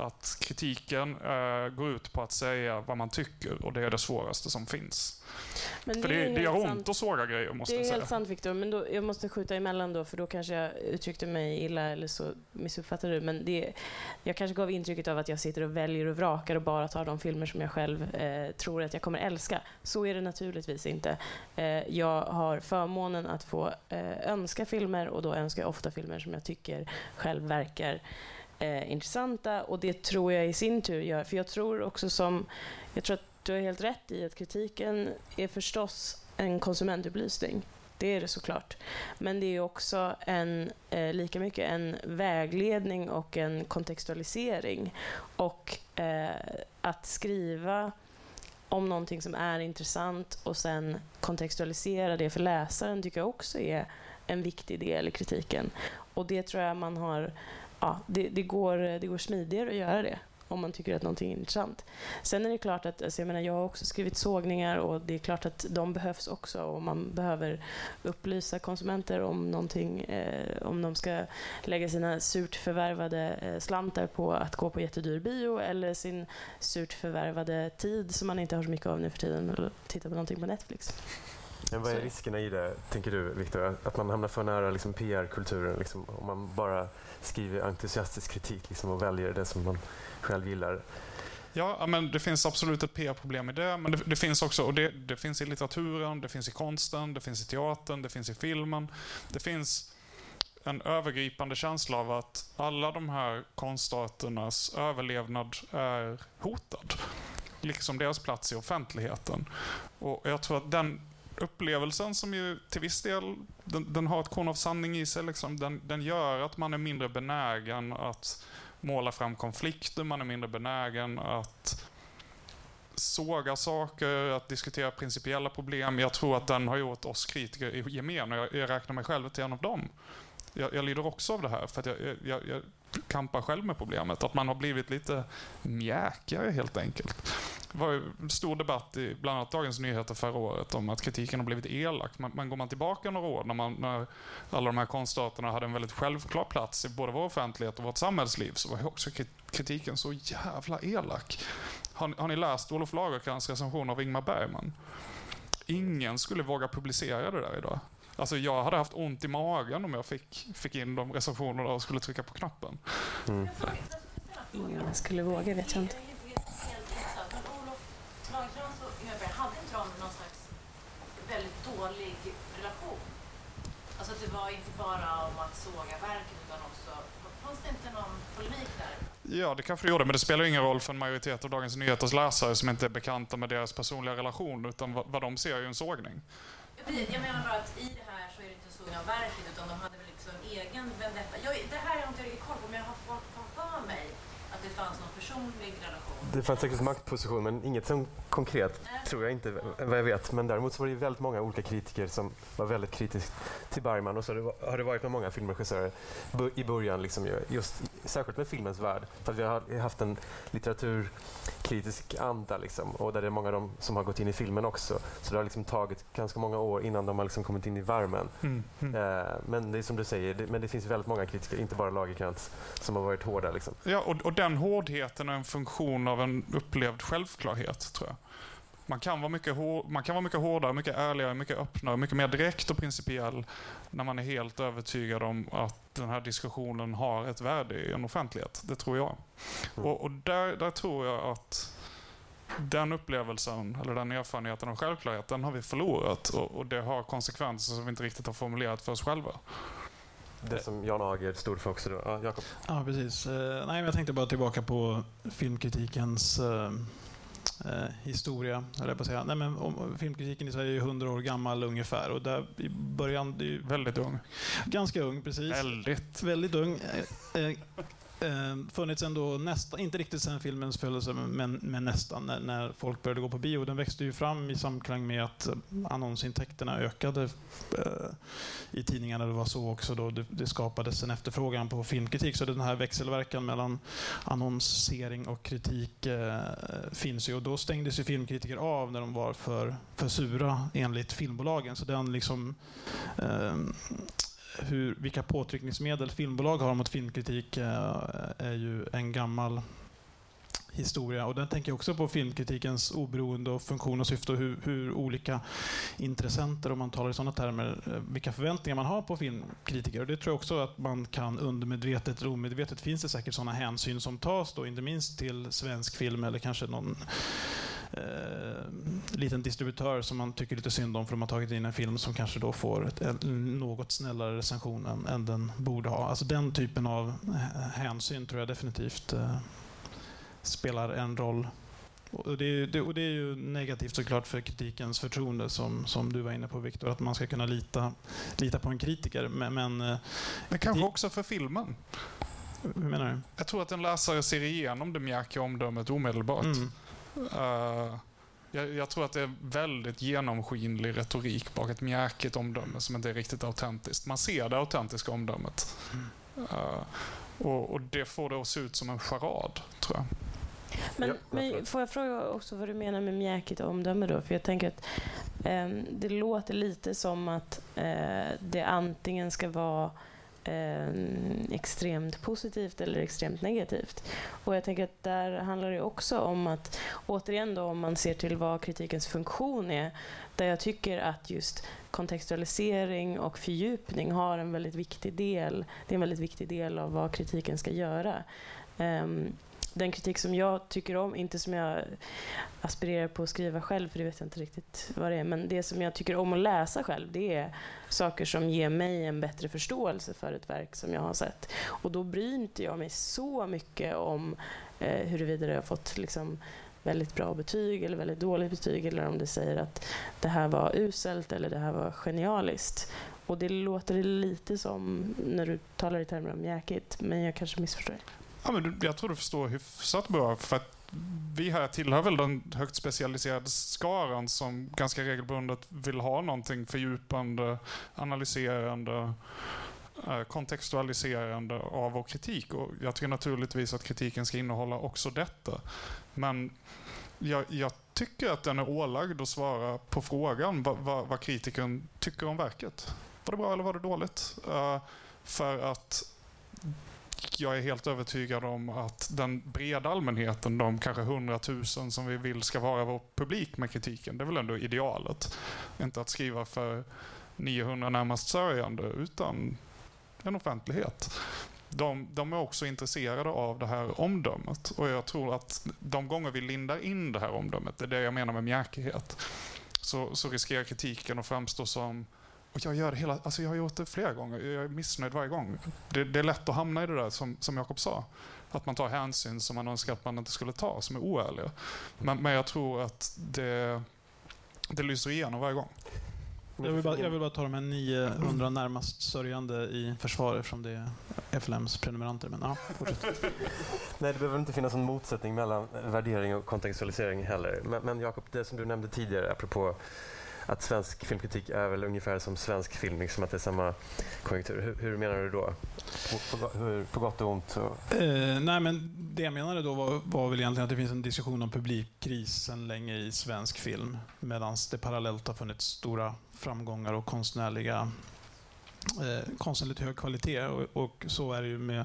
Att kritiken äh, går ut på att säga vad man tycker och det är det svåraste som finns. Men för det, det, det gör ont att såga grejer måste jag säga. Det är helt sant Viktor, men då, jag måste skjuta emellan då för då kanske jag uttryckte mig illa eller så missuppfattade du. Men det, jag kanske gav intrycket av att jag sitter och väljer och vrakar och bara tar de filmer som jag själv eh, tror att jag kommer älska. Så är det naturligtvis inte. Eh, jag har förmånen att få eh, önska filmer och då önskar jag ofta filmer som jag tycker själv verkar eh, intressanta och det tror jag i sin tur gör, för jag tror också som, jag tror att du har helt rätt i att kritiken är förstås en konsumentupplysning. Det är det såklart. Men det är också en, eh, lika mycket en vägledning och en kontextualisering. Och eh, att skriva om någonting som är intressant och sen kontextualisera det för läsaren tycker jag också är en viktig del i kritiken. Och det tror jag man har... Ja, det, det, går, det går smidigare att göra det om man tycker att någonting är intressant. Sen är det klart att, alltså jag menar, jag har också skrivit sågningar och det är klart att de behövs också och man behöver upplysa konsumenter om någonting, eh, om de ska lägga sina surt förvärvade eh, slantar på att gå på jättedyr bio eller sin surt förvärvade tid som man inte har så mycket av nu för tiden eller titta på någonting på Netflix. Men vad är riskerna i det, tänker du, Viktor? Att man hamnar för nära liksom, PR-kulturen liksom, om man bara skriver entusiastisk kritik liksom, och väljer det som man själv gillar? Ja, men det finns absolut ett PR-problem i det, men det, det finns också, och det, det, finns i litteraturen, det finns i konsten, det finns i teatern, det finns i filmen. Det finns en övergripande känsla av att alla de här konstarternas överlevnad är hotad. Liksom deras plats i offentligheten. Och jag tror att den upplevelsen som ju till viss del, den, den har ett korn av sanning i sig. Liksom. Den, den, gör att man är mindre benägen att måla fram konflikter, man är mindre benägen att såga saker, att diskutera principiella problem. Jag tror att den har gjort oss kritiker i gemen, och jag, jag räknar mig själv till en av dem. Jag, jag lider också av det här, för jag, jag, jag kampar själv med problemet. Att man har blivit lite mjäkigare helt enkelt. Det var en stor debatt i bland annat Dagens Nyheter förra året om att kritiken har blivit elak. Men, men går man tillbaka några år när, man, när alla de här konstarterna hade en väldigt självklar plats i både vår offentlighet och vårt samhällsliv så var ju också kritiken så jävla elak. Har, har ni läst Olof Lagercrantz recension av Ingmar Bergman? Ingen skulle våga publicera det där idag. Alltså jag hade haft ont i magen om jag fick, fick in de recensionerna och skulle trycka på knappen. Mm. Om jag skulle våga vet jag inte. Hade inte de någon slags väldigt dålig relation? Alltså att det var inte bara om att såga verket utan också, fanns det inte någon polemik där? Ja, det kanske det gjorde, men det spelar ingen roll för en majoritet av Dagens Nyheters läsare som inte är bekanta med deras personliga relation, utan vad, vad de ser är ju en sågning. Jag menar bara att i det här sågning av verket utan de hade väl liksom en egen vendetta. Jag, det här har jag inte riktigt koll på men jag har fått för mig att det fanns någon personlig relation. Det fanns säkert maktposition, men inget som konkret tror jag inte, vad jag vet. Men däremot så var det väldigt många olika kritiker som var väldigt kritiska till Bergman. Och så har det- har det varit med många filmregissörer i början, liksom, ju, just, särskilt med filmens värld. För att vi har haft en litteraturkritisk anda liksom, och där det är många av dem som har gått in i filmen också. Så det har liksom tagit ganska många år innan de har liksom kommit in i värmen. Mm. Mm. Eh, men det är som du säger, det, men det finns väldigt många kritiker, inte bara Lagercrantz, som har varit hårda. Liksom. Ja, och, och den hårdheten är en funktion av en upplevd självklarhet, tror jag. Man kan, vara mycket hår, man kan vara mycket hårdare, mycket ärligare, mycket öppnare, mycket mer direkt och principiell när man är helt övertygad om att den här diskussionen har ett värde i en offentlighet. Det tror jag. Mm. Och, och där, där tror jag att den upplevelsen, eller den erfarenheten av självklarhet, den har vi förlorat. Och, och det har konsekvenser som vi inte riktigt har formulerat för oss själva. Det som Jan Ager stod för också. Då. Ja, Jakob. Ja, precis. Eh, nej, jag tänkte bara tillbaka på filmkritikens eh, eh, historia, jag på säga. Nej, men, om, filmkritiken i Sverige är ju 100 år gammal ungefär och där i början, det är ju Väldigt ung. ganska ung precis. Väldigt. Väldigt ung. Eh, eh, funnits ändå nästan, inte riktigt sen filmens födelse, men, men nästan, när, när folk började gå på bio. Den växte ju fram i samklang med att annonsintäkterna ökade eh, i tidningarna. Det var så också då det, det skapades en efterfrågan på filmkritik. Så den här växelverkan mellan annonsering och kritik eh, finns ju. Och då stängdes ju filmkritiker av när de var för, för sura enligt filmbolagen. Så den liksom eh, hur, vilka påtryckningsmedel filmbolag har mot filmkritik eh, är ju en gammal historia. Och den tänker jag också på filmkritikens oberoende och funktion och syfte och hur, hur olika intressenter, om man talar i sådana termer, eh, vilka förväntningar man har på filmkritiker. Och det tror jag också att man kan undermedvetet eller omedvetet finns det säkert sådana hänsyn som tas då, inte minst till svensk film eller kanske någon eh, liten distributör som man tycker lite synd om för de har tagit in en film som kanske då får ett, en något snällare recension än, än den borde ha. Alltså den typen av eh, hänsyn tror jag definitivt eh, spelar en roll. Och det, är, det, och det är ju negativt såklart för kritikens förtroende som, som du var inne på Viktor, att man ska kunna lita, lita på en kritiker. Men, men eh, Men kanske Det- också för filmen. hur menar du? Jag tror att en läsare ser igenom det mjäkiga omdömet omedelbart. Mm. Eh, jag, jag tror att det är väldigt genomskinlig retorik bak ett mjäkigt omdöme som inte är riktigt autentiskt. Man ser det autentiska omdömet. Eh, och, och det får det att se ut som en charad, tror jag. Men, Ja, men får jag fråga också vad du menar med mjäkigt omdöme då? För jag tänker att ehm, det låter lite som att eh, det antingen ska vara eh, extremt positivt eller extremt negativt. Och jag tänker att där handlar det också om att, återigen då om man ser till vad kritikens funktion är, där jag tycker att just kontextualisering och fördjupning har en väldigt viktig del. Det är en väldigt viktig del av vad kritiken ska göra. Ehm, den kritik som jag tycker om, inte som jag aspirerar på att skriva själv, för det vet jag inte riktigt vad det är, men det som jag tycker om att läsa själv, det är saker som ger mig en bättre förståelse för ett verk som jag har sett. Och då bryr inte jag mig så mycket om eh, huruvida det har fått liksom, väldigt bra betyg eller väldigt dåligt betyg eller om det säger att det här var uselt eller det här var genialiskt. Och det låter lite som när du talar i termer om mjäkigt, men jag kanske missförstår. Ja, men jag tror du förstår hyfsat bra. För att vi här tillhör väl den högt specialiserade skaran som ganska regelbundet vill ha någonting fördjupande, analyserande, eh, kontextualiserande av vår kritik. Och jag tycker naturligtvis att kritiken ska innehålla också detta. Men jag, jag tycker att den är ålagd att svara på frågan vad, vad, vad kritikern tycker om verket. Var det bra eller var det dåligt? Eh, för att jag är helt övertygad om att den breda allmänheten, de kanske hundratusen som vi vill ska vara vår publik med kritiken, det är väl ändå idealet. Inte att skriva för 900 närmast sörjande, utan en offentlighet. de, de är också intresserade av det här omdömet. Och jag tror att de gånger vi lindar in det här omdömet, det är det jag menar med mjäkighet, så, så riskerar kritiken att framstå som och jag gör hela, alltså jag har gjort det flera gånger, jag är missnöjd varje gång. Det, det är lätt att hamna i det där som, som Jakob sa. Att man tar hänsyn som man önskar att man inte skulle ta, som är oärliga. Men, men jag tror att det, det lyser igenom varje gång. Jag vill, bara, jag vill bara ta de här 900 närmast sörjande i försvar eftersom det är FLMs prenumeranter. Men ja, fortsätt. Nej, det behöver inte finnas en motsättning mellan värdering och kontextualisering heller. Men, men Jakob, det som du nämnde tidigare apropå att svensk filmkritik är väl ungefär som svensk film, liksom att det är samma konjunktur. Hur, hur menar du då? På, på, hur, på gott och ont? Och... Eh, nej, men det jag menade då var, var väl egentligen att det finns en diskussion om publikkrisen länge i svensk film, medan det parallellt har funnits stora framgångar och konstnärliga eh, konstnärligt hög kvalitet. Och, och, så är det ju med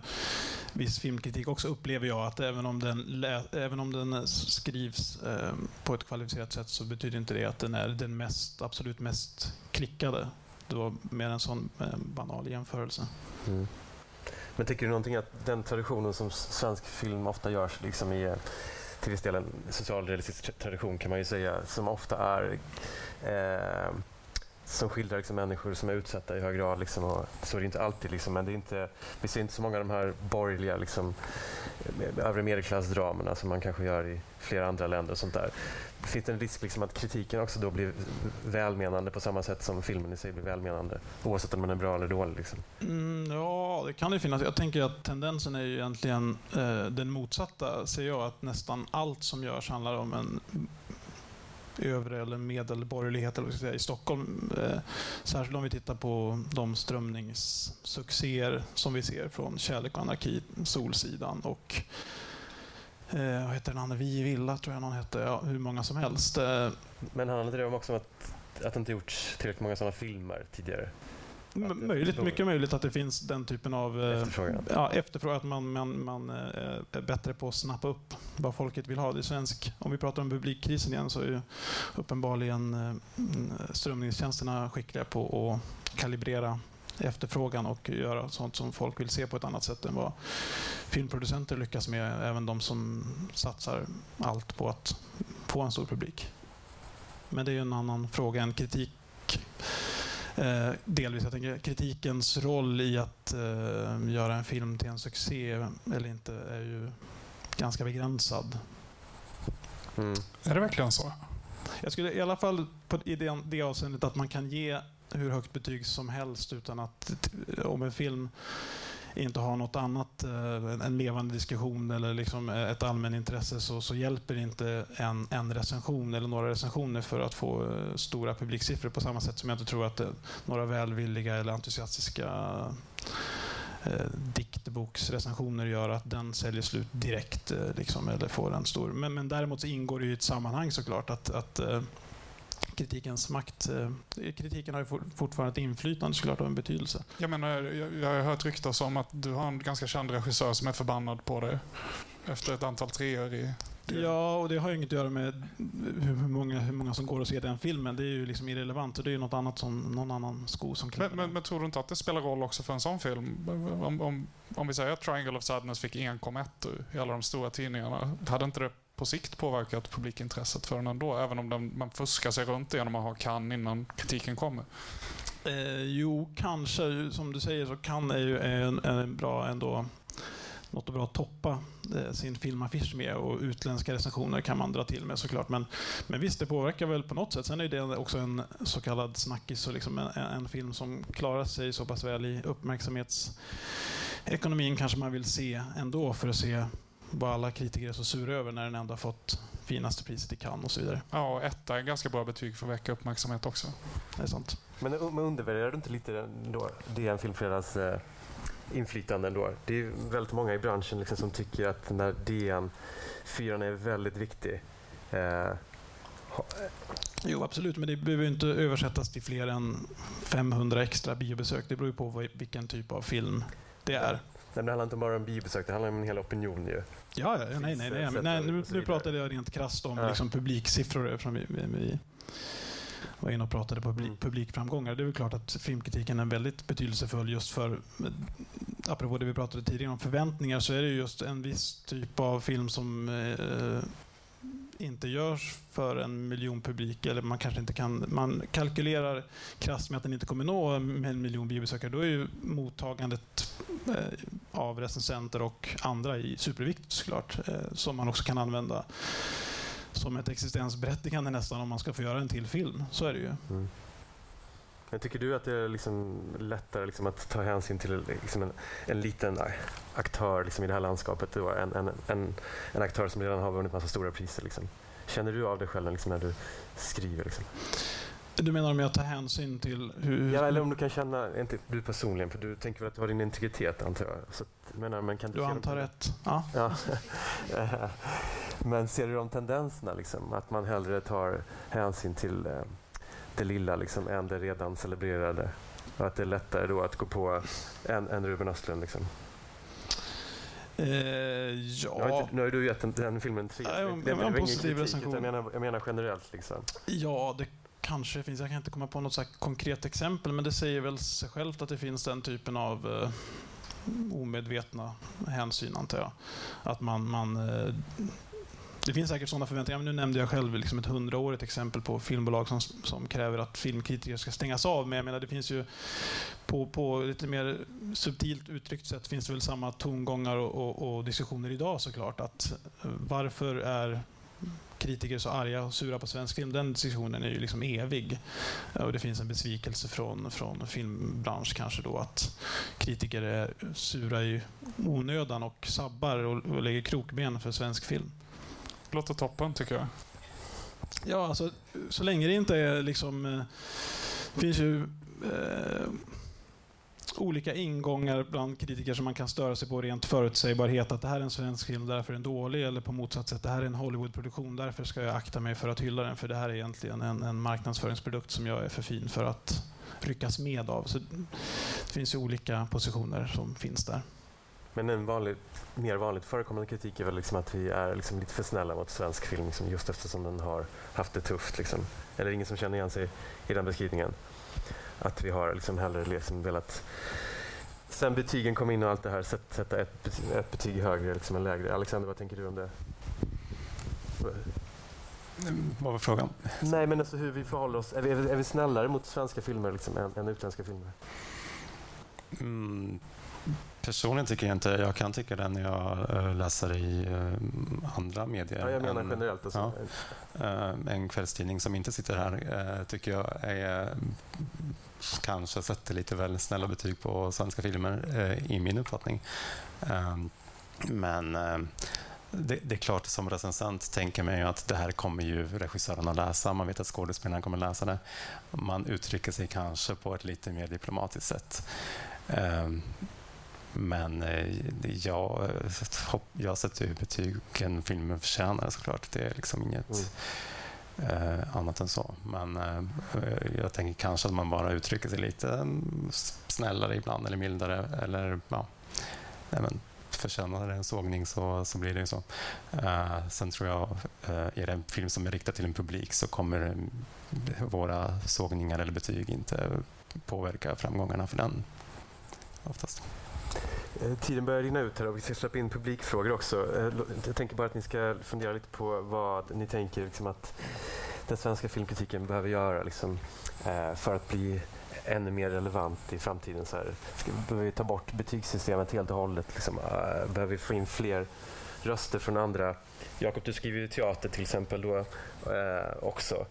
viss filmkritik också, upplever jag. Att även om den, även om den skrivs eh, på ett kvalificerat sätt så betyder inte det att den är den mest, absolut mest klickade. Det var mer en sån eh, banal jämförelse. Mm. Men tycker du någonting att den traditionen som svensk film ofta görs liksom i eh, till viss del en socialrealistisk tradition kan man ju säga, som ofta är eh, som skildrar liksom människor som är utsatta i hög grad. Liksom, och så är det inte alltid, liksom, men det är inte, vi ser inte så många av de här borgerliga liksom, övre medelklassdramerna som man kanske gör i flera andra länder. och sånt där. Finns det en risk liksom, att kritiken också då blir välmenande på samma sätt som filmen i sig blir välmenande? Oavsett om den är bra eller dålig? Liksom? Mm, ja, det kan det finnas. Jag tänker att tendensen är ju egentligen eh, den motsatta. Ser jag att nästan allt som görs handlar om en övre eller medelborgerlighet eller säga, i Stockholm. Eh, särskilt om vi tittar på de strömningssuccéer som vi ser från Kärlek och anarki, Solsidan och eh, vad heter den andra? Vi i Villa tror jag någon hette. Ja, hur många som helst. Eh, Men handlar inte det om också om att, att det inte gjorts tillräckligt många sådana filmer tidigare? Möjligt, mycket möjligt att det finns den typen av eh, efterfrågan. Ja, efterfrågan att man, man, man eh, är bättre på att snappa upp vad folket vill ha. Det svensk, om vi pratar om publikkrisen igen så är ju uppenbarligen eh, strömningstjänsterna skickliga på att kalibrera efterfrågan och göra sånt som folk vill se på ett annat sätt än vad filmproducenter lyckas med. Även de som satsar allt på att få en stor publik. Men det är ju en annan fråga än kritik Eh, delvis, jag tänker kritikens roll i att eh, göra en film till en succé eller inte är ju ganska begränsad. Mm. Är det verkligen så? Jag skulle i alla fall på, i det, det avseendet att man kan ge hur högt betyg som helst utan att om en film inte har något annat, eh, en levande diskussion eller liksom eh, ett allmänintresse så, så hjälper inte en, en recension eller några recensioner för att få eh, stora publiksiffror på samma sätt som jag inte tror att några välvilliga eller entusiastiska eh, diktboksrecensioner gör att den säljer slut direkt liksom, eller får en stor... Men, men däremot så ingår det i ett sammanhang såklart att, att kritikens makt. Eh, kritiken har ju fortfarande ett inflytande såklart och en betydelse. Jag menar, jag, jag har hört ryktas om att du har en ganska känd regissör som är förbannad på dig efter ett antal treor i Ja, och det har ju inget att göra med hur många, hur många som går och ser den filmen. Det är ju liksom irrelevant. Det är ju något annat som någon annan sko som men, men, men, tror du inte att det spelar roll också för en sån film? Om, om, om vi säger att Triangle of Sadness fick 1,1 i alla de stora tidningarna. Hade inte det på sikt påverkat publikintresset för den ändå, även om den, man fuskar sig runt det genom att ha kan innan kritiken kommer? Eh, jo, kanske. Som du säger så kan är ju en, en bra ändå något bra att toppa eh, sin filmaffisch med och utländska recensioner kan man dra till med såklart. Men, men visst, det påverkar väl på något sätt. Sen är det också en så kallad snackis och liksom en, en film som klarar sig så pass väl i uppmärksamhetsekonomin kanske man vill se ändå för att se vad alla kritiker är så sura över när den ändå har fått finaste priset i Cannes och så vidare. Ja, och etta är ganska bra betyg för att väcka uppmärksamhet också. Det är sant. Men, men undervärderar du inte lite då, DN Filmfredags eh, inflytande ändå? Det är väldigt många i branschen liksom som tycker att den där DN-fyran är väldigt viktig. Eh, Jo, absolut, men det behöver inte översättas till fler än 500 extra biobesök. Det beror ju på vilken typ av film det är. Nej, det handlar inte bara om biobesök, det handlar om en hel opinion ju. Ja, ja nej, nej, nej, nej nu, nu pratade jag rent krasst om ja. liksom, publiksiffror eftersom vi, vi, vi var inne och pratade på publik, mm. publikframgångar. Det är väl klart att filmkritiken är väldigt betydelsefull just för apropå det vi pratade tidigare om förväntningar, så är det just en viss typ av film som eh, inte görs för en miljon publik eller man kanske inte kan, man kalkylerar krasst med att den inte kommer nå en miljon biobesökare, då är ju mottagandet eh, av recensenter och andra i superviktigt såklart, eh, som man också kan använda som ett existensberättigande nästan om man ska få göra en till film. Så är det ju. Mm. Men tycker du att det är liksom lättare liksom att ta hänsyn till liksom en, en liten aktör liksom i det här landskapet? Då, en, en, en, en aktör som redan har vunnit massa stora priser. Liksom. Känner du av det själv liksom, när du skriver? Liksom? Du menar om jag tar hänsyn till hur... Ja, eller om du kan känna, inte du personligen, för du tänker väl att du har din integritet antar jag? Så, menar, men kan du, du antar rätt, ja. ja. men ser du de tendenserna, liksom, att man hellre tar hänsyn till eh, det lilla liksom, än det redan celebrerade? Och att det är lättare då att gå på en, en Ruben Östlund? Liksom? Eh, ja. Inte, nu har du gett den, den filmen tre. Ja, jag, det, det, en positiv recension. Jag menar, jag menar generellt. Liksom. Ja, det kanske finns. Jag kan inte komma på något så konkret exempel, men det säger väl sig självt att det finns den typen av eh, omedvetna hänsyn, antar jag. Att man, man eh, det finns säkert sådana förväntningar, men nu nämnde jag själv liksom ett hundraårigt exempel på filmbolag som, som kräver att filmkritiker ska stängas av. Men jag menar, det finns ju på, på lite mer subtilt uttryckt sätt finns det väl samma tongångar och, och, och diskussioner idag såklart. Att eh, varför är kritiker så arga och sura på svensk film, den diskussionen är ju liksom evig. Och det finns en besvikelse från, från filmbransch kanske då att kritiker är sura i onödan och sabbar och, och lägger krokben för svensk film. Låter toppen tycker jag. Ja, alltså så länge det inte är liksom... Eh, det finns ju eh, olika ingångar bland kritiker som man kan störa sig på rent förutsägbarhet. Att det här är en svensk film, därför är den dålig. Eller på motsatt sätt, det här är en Hollywoodproduktion, därför ska jag akta mig för att hylla den. För det här är egentligen en, en marknadsföringsprodukt som jag är för fin för att ryckas med av. Så det finns ju olika positioner som finns där. Men en vanlig, mer vanligt förekommande kritik är väl liksom att vi är liksom lite för snälla mot svensk film liksom just eftersom den har haft det tufft. Liksom. Det ingen som känner igen sig i den beskrivningen? Att vi har liksom hellre liksom velat sen betygen kom in och allt det här sätta ett, ett betyg högre liksom än lägre. Alexander, vad tänker du om det? Vad var frågan? Nej, men alltså hur vi förhåller oss. Är vi, är vi snällare mot svenska filmer liksom, än, än utländska filmer? Mm, Personligen tycker jag inte Jag kan tycka det när jag eh, läser i eh, andra medier. Ja, jag menar en, generellt. Alltså. Ja, eh, en kvällstidning som inte sitter här tycker jag är kanske sätter lite väl snälla betyg på svenska filmer, i min uppfattning. Men det, det, är klart, som recensent tänker man ju att det här kommer ju regissören att läsa. Man vet att skådespelaren kommer läsa det. Man uttrycker sig kanske på ett lite mer diplomatiskt sätt. Men eh, jag, jag sätter ju betygen filmen förtjänar såklart. Det är liksom inget mm. eh, annat än så. Men eh, jag tänker kanske att man bara uttrycker sig lite mm, snällare ibland eller mildare. Eller, ja, men, förtjänar det en sågning så, så blir det ju så. Uh, sen tror jag, uh, är det en film som är riktad till en publik så kommer våra sågningar eller betyg inte påverka framgångarna för den oftast. Eh, tiden börjar rinna ut här och vi ska släppa in publikfrågor också. Eh, jag tänker bara att ni ska fundera lite på vad ni tänker liksom att den svenska filmkritiken behöver göra liksom, eh, för att bli ännu mer relevant i framtiden. Så här. Behöver vi ta bort betygssystemet helt och hållet? Liksom, behöver vi få in fler röster från andra? Jakob, du skriver ju teater till exempel då, också.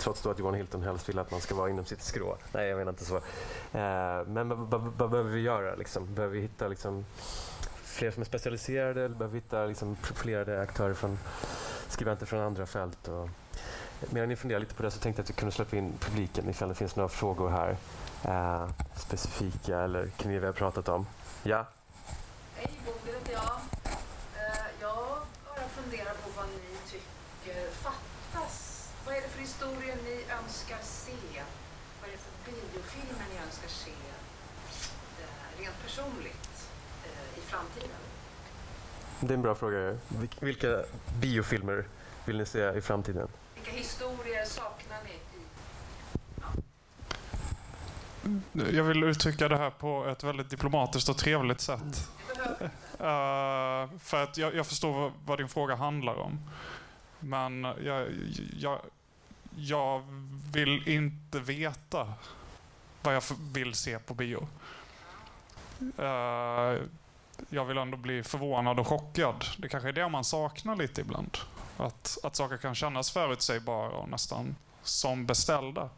Trots då att Johan Hilton helst vill att man ska vara inom sitt skrå. Nej, jag menar inte så. Eh, men vad behöver vi göra? Liksom? Behöver vi hitta liksom, fler som är specialiserade? Eller behöver vi hitta liksom, profilerade aktörer från skribenter från andra fält? Och, medan ni funderar lite på det så tänkte jag att vi kunde släppa in publiken ifall det finns några frågor här. Eh, specifika eller kring det vi har pratat om. Ja? Hej, Bodil heter jag. Eh, jag bara funderar på vad ni tycker fattas vad är det för historier ni önskar se? Vad är det för biofilmer ni önskar se rent personligt eh, i framtiden? Det är en bra fråga. Vilka biofilmer vill ni se i framtiden? Vilka historier saknar ni? Jag vill uttrycka det här på ett väldigt diplomatiskt och trevligt sätt. Uh, för att jag, jag förstår vad, vad, din fråga handlar om. Men jag, jag, jag vill inte veta vad jag vill se på bio. Uh, jag vill ändå bli förvånad och chockad. Det kanske är det man saknar lite ibland. Att, att saker kan kännas förutsägbara och nästan som beställda.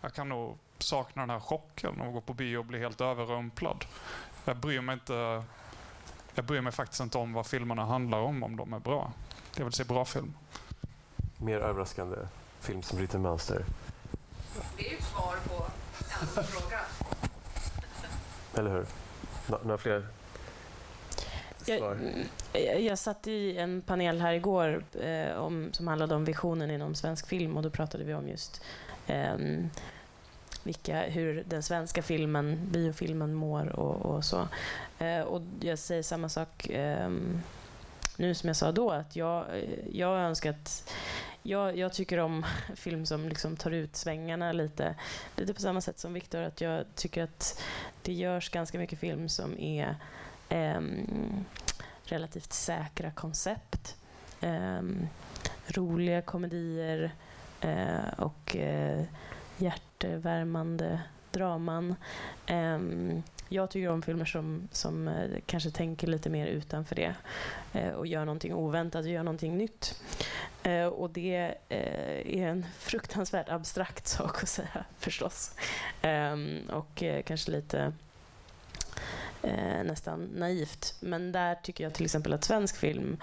Jag kan nog sakna den här chocken av att gå på bio och bli helt överrumplad. Jag bryr mig inte jag bryr mig faktiskt inte om vad filmerna handlar om, om de är bra. Jag vill se bra film. Mer överraskande film som bryter mönster. Det är ju ett svar på en fråga. Eller hur? Några fler jag, jag, satt i en panel här igår eh, om, som handlade om visionen inom svensk film och då pratade vi om just eh, vilka, hur den svenska filmen, biofilmen mår och, och så. Eh, och jag säger samma sak eh, nu som jag sa då, att jag, jag önskar att jag, jag, tycker om film som liksom tar ut svängarna lite. Lite på samma sätt som Viktor, att jag tycker att det görs ganska mycket film som är eh, relativt säkra koncept. Eh, roliga komedier eh, och eh, hjärtevärmande draman. Um, jag tycker om filmer som, som eh, kanske tänker lite mer utanför det eh, och gör någonting oväntat och gör någonting nytt. Uh, och det är en fruktansvärt abstrakt sak att säga förstås. Um, och kanske lite nästan naivt. Men där tycker jag till exempel att svensk film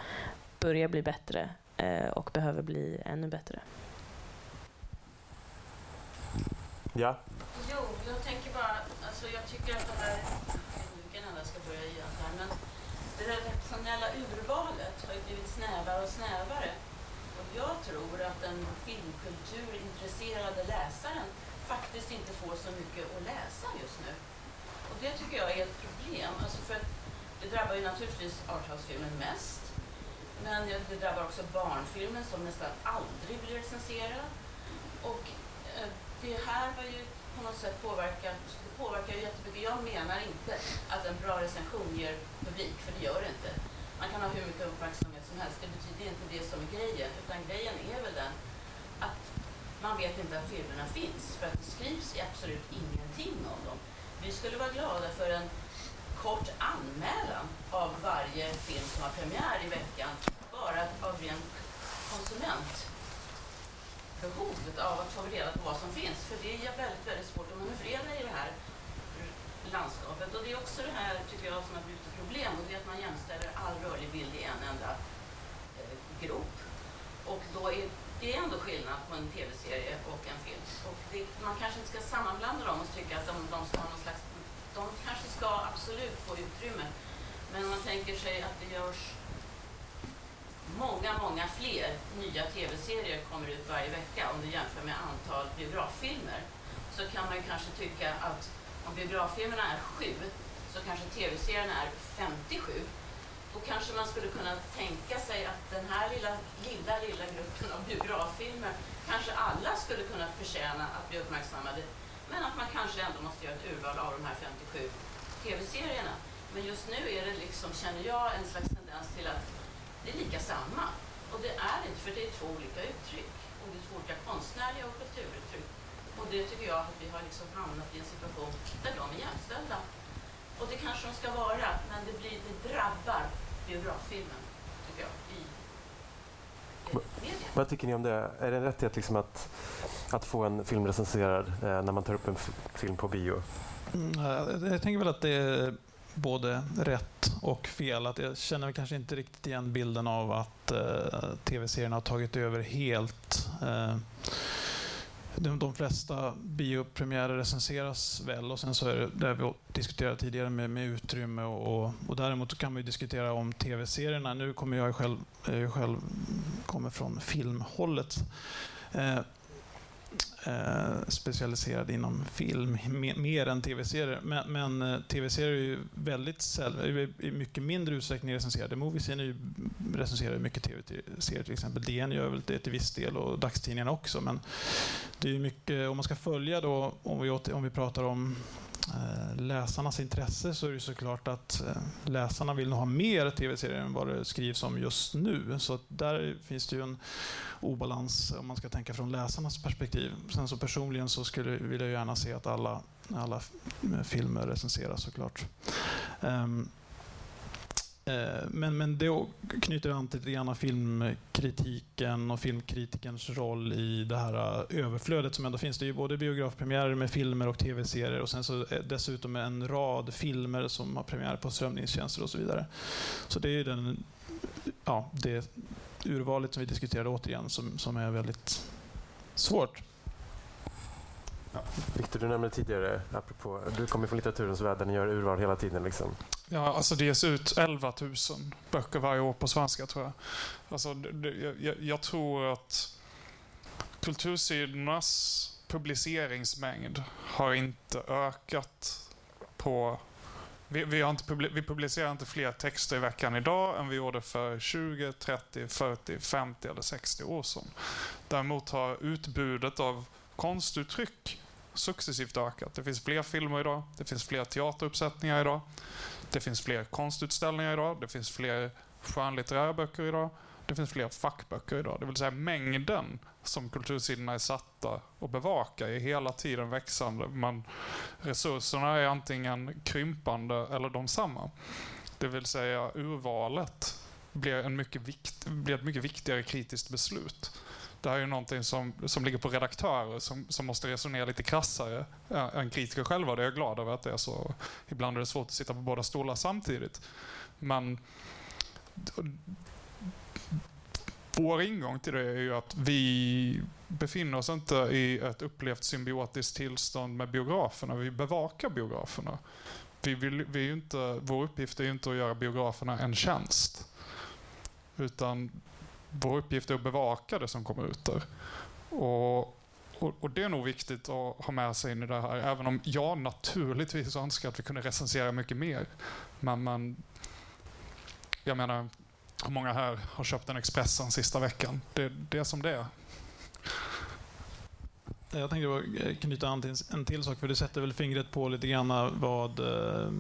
börjar bli bättre och behöver bli ännu bättre. Ja. Jo, jag tänker bara, alltså jag tycker att det här, ska börja igen här, men det redaktionella urvalet har ju blivit snävare och snävare. Jag tror att den filmkulturintresserade läsaren faktiskt inte får så mycket att läsa just nu. Och det tycker jag är ett problem. Alltså för det drabbar ju naturligtvis arthouse-filmen mest. Men det drabbar också barnfilmen som nästan aldrig blir recenserad. Och eh, det här har ju på något sätt påverkat, det påverkar ju jättemycket. Jag menar inte att en bra recension ger publik, för det gör det inte. Man kan ha hur mycket uppmärksamhet som helst, det betyder inte det som är grejen, utan grejen är väl den att man vet inte att filmerna finns, för att det skrivs absolut ingenting om dem. Vi skulle vara glada för en kort anmälan av varje film som har premiär i veckan, bara av rent konsument behovet av att få reda på vad som finns. För det är väldigt, väldigt svårt att manövrera i det här landskapet. Och det är också det här, tycker jag, som har blivit problem. Och det är att man jämställer all rörlig bild i en enda eh, grop. Och då är det är ändå skillnad på en tv-serie och en film. Och det, man kanske inte ska sammanblanda dem och tycka att de, de ska ha någon slags... De kanske ska absolut få utrymme. Men om man tänker sig att det görs många, många fler nya tv-serier kommer ut varje vecka om du jämför med antal biograffilmer så kan man kanske tycka att om biograffilmerna är sju så kanske tv-serierna är 57. Då kanske man skulle kunna tänka sig att den här lilla, lilla, lilla gruppen av biograffilmer kanske alla skulle kunna förtjäna att bli uppmärksammade. Men att man kanske ändå måste göra ett urval av de här 57 tv-serierna. Men just nu är det liksom, känner jag, en slags tendens till att det är lika samma. Och det är inte, för det är två olika uttryck. Och det är två olika konstnärliga och kulturuttryck. Och det tycker jag att vi har liksom hamnat i en situation där de är jämställda. Och det kanske de ska vara, men det, blir, det drabbar biograffilmen, tycker jag, i Vad tycker ni om det? Är det en rättighet liksom att, att få en film recenserad eh, när man tar upp en film på bio? Mm, jag tänker väl att det är både rätt och fel. Att jag känner kanske inte riktigt igen bilden av att eh, tv-serierna har tagit över helt. Eh, de, de flesta biopremiärer recenseras väl och sen så är det det vi diskuterade tidigare med, med utrymme och, och, och däremot kan man diskutera om tv-serierna. Nu kommer jag själv, jag själv kommer från filmhållet. Eh, eh, specialiserad inom film, mer, mer än tv-serier. Men, men eh, tv-serier är ju väldigt sällan, i mycket mindre utsträckning recenserade. Moviescene recenserar ju mycket tv-serier till exempel. DN gör väl det till viss del och dagstidningarna också. Men det är ju mycket, om man ska följa då, om vi, om vi pratar om Eh, läsarnas intresse så är det såklart att eh, läsarna vill nog ha mer tv-serier än vad det skrivs om just nu. Så där finns det ju en obalans om man ska tänka från läsarnas perspektiv. Sen så personligen så skulle, vill jag gärna se att alla, alla filmer recenseras såklart. Um, Eh, men, men det knyter an till grann filmkritiken och filmkritikerns roll i det här eh, överflödet som ändå finns. Det är ju både biografpremiärer med filmer och tv-serier och sen så eh, dessutom en rad filmer som har premiär på strömningstjänster och så vidare. Så det är den, ja, det urvalet som vi diskuterade återigen som, som är väldigt svårt. Ja. Viktor, du nämnde tidigare, apropå, du kommer från litteraturens värld där ni gör urval hela tiden. Liksom. Ja, alltså det ges ut 11 000 böcker varje år på svenska tror jag. Alltså, det, jag, jag tror att kultursidornas publiceringsmängd har inte ökat på... Vi, vi, har inte, vi publicerar inte fler texter i veckan idag än vi gjorde för 20, 30, 40, 50 eller 60 år sedan. Däremot har utbudet av konstuttryck successivt ökat. Det finns fler filmer idag, det finns fler teateruppsättningar idag, det finns fler konstutställningar idag, det finns fler skönlitterära böcker idag, det finns fler fackböcker idag. Det vill säga mängden som kultursidorna är satta att bevaka är hela tiden växande. Men resurserna är antingen krympande eller de samma. Det vill säga urvalet blir, en mycket vikt, blir ett mycket viktigare kritiskt beslut. Det här är ju någonting som, som ligger på redaktörer som, som måste resonera lite krassare än kritiker själva. Det är jag glad över att det är så. Ibland är det svårt att sitta på båda stolar samtidigt. Men vår ingång till det är ju att vi befinner oss inte i ett upplevt symbiotiskt tillstånd med biograferna. Vi bevakar biograferna. Vi vill, vi är inte, vår uppgift är ju inte att göra biograferna en tjänst. Utan vår uppgift är att bevaka det som kommer ut där. Och, och, och, det är nog viktigt att ha med sig in i det här. Även om jag naturligtvis önskar att vi kunde recensera mycket mer. Men, men jag menar, hur många här har köpt en Expressen sista veckan? Det, det är som det är. Jag tänkte knyta an till en till sak, för det sätter väl fingret på lite grann vad eh,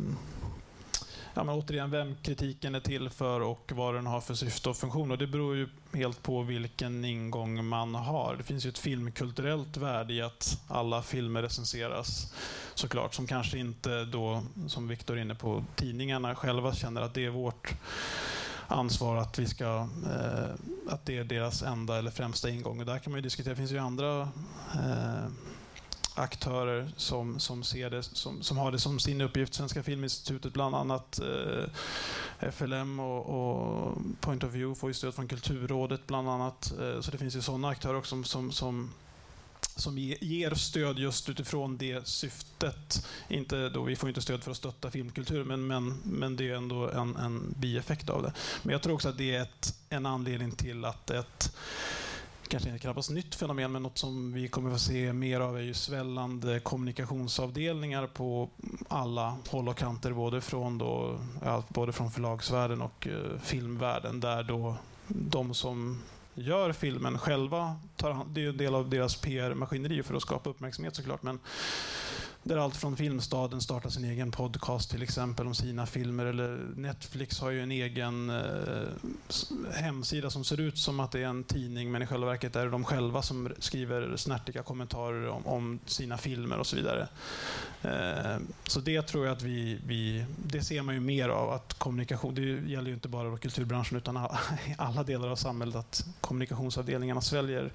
ja, men återigen vem kritiken är till för och vad den har för syfte och funktion. Och det beror ju helt på vilken ingång man har. Det finns ju ett filmkulturellt värde i att alla filmer recenseras såklart, som kanske inte då, som Viktor är inne på, tidningarna själva känner att det är vårt ansvar att vi ska eh, att det är deras enda eller främsta ingång. Och där kan man ju diskutera, det finns ju andra eh, aktörer som, som, ser det, som, som har det som sin uppgift. Svenska Filminstitutet bland annat, eh, FLM och, och, Point of View får ju stöd från Kulturrådet bland annat. Eh, så det finns ju sådana aktörer också som, som, som ger stöd just utifrån det syftet. Inte då, vi får inte stöd för att stötta filmkultur, men, men, men det är ändå en, en bieffekt av det. Men jag tror också att det är ett, en anledning till att ett kanske knappast nytt fenomen, men något som vi kommer att få se mer av är ju svällande kommunikationsavdelningar på alla håll och kanter, både från, då, ja, både från förlagsvärlden och eh, filmvärlden, där då de som gör filmen själva tar Det är ju en del av deras PR-maskineri för att skapa uppmärksamhet såklart, men där allt från Filmstaden startar sin egen podcast till exempel om sina filmer. Eller Netflix har ju en egen eh, hemsida som ser ut som att det är en tidning men i själva verket är det de själva som skriver snärtiga kommentarer om, om sina filmer och så vidare. Eh, så det tror jag att vi, vi, det ser man ju mer av att kommunikation, det gäller ju inte bara kulturbranschen utan alla, alla delar av samhället att kommunikationsavdelningarna sväljer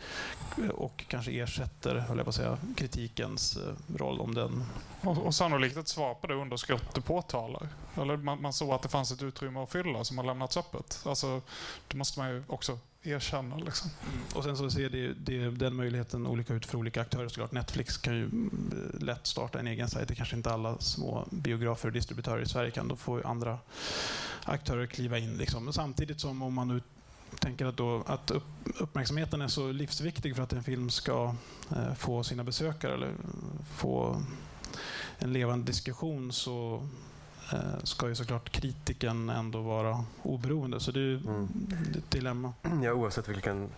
och kanske ersätter, höll jag på att säga, kritikens eh, roll om den och, och sannolikt ett svar på det underskott du påtalar. Eller man, man såg att det fanns ett utrymme att fylla som har lämnats öppet. Alltså, det måste man ju också erkänna. Liksom. Mm. Och sen så ser det, det, den möjligheten olika ut för olika aktörer såklart. Netflix kan ju mm, lätt starta en egen sajt. Det kanske inte alla små biografer och distributörer i Sverige kan. Då får andra aktörer kliva in. Liksom. Men samtidigt som om man nu tänker att, då, att upp, uppmärksamheten är så livsviktig för att en film ska eh, få sina besökare eller få en levande diskussion så eh, ska ju såklart kritiken ändå vara oberoende. Så det är, Mm. det är ett dilemma. Ja, oavsett vilken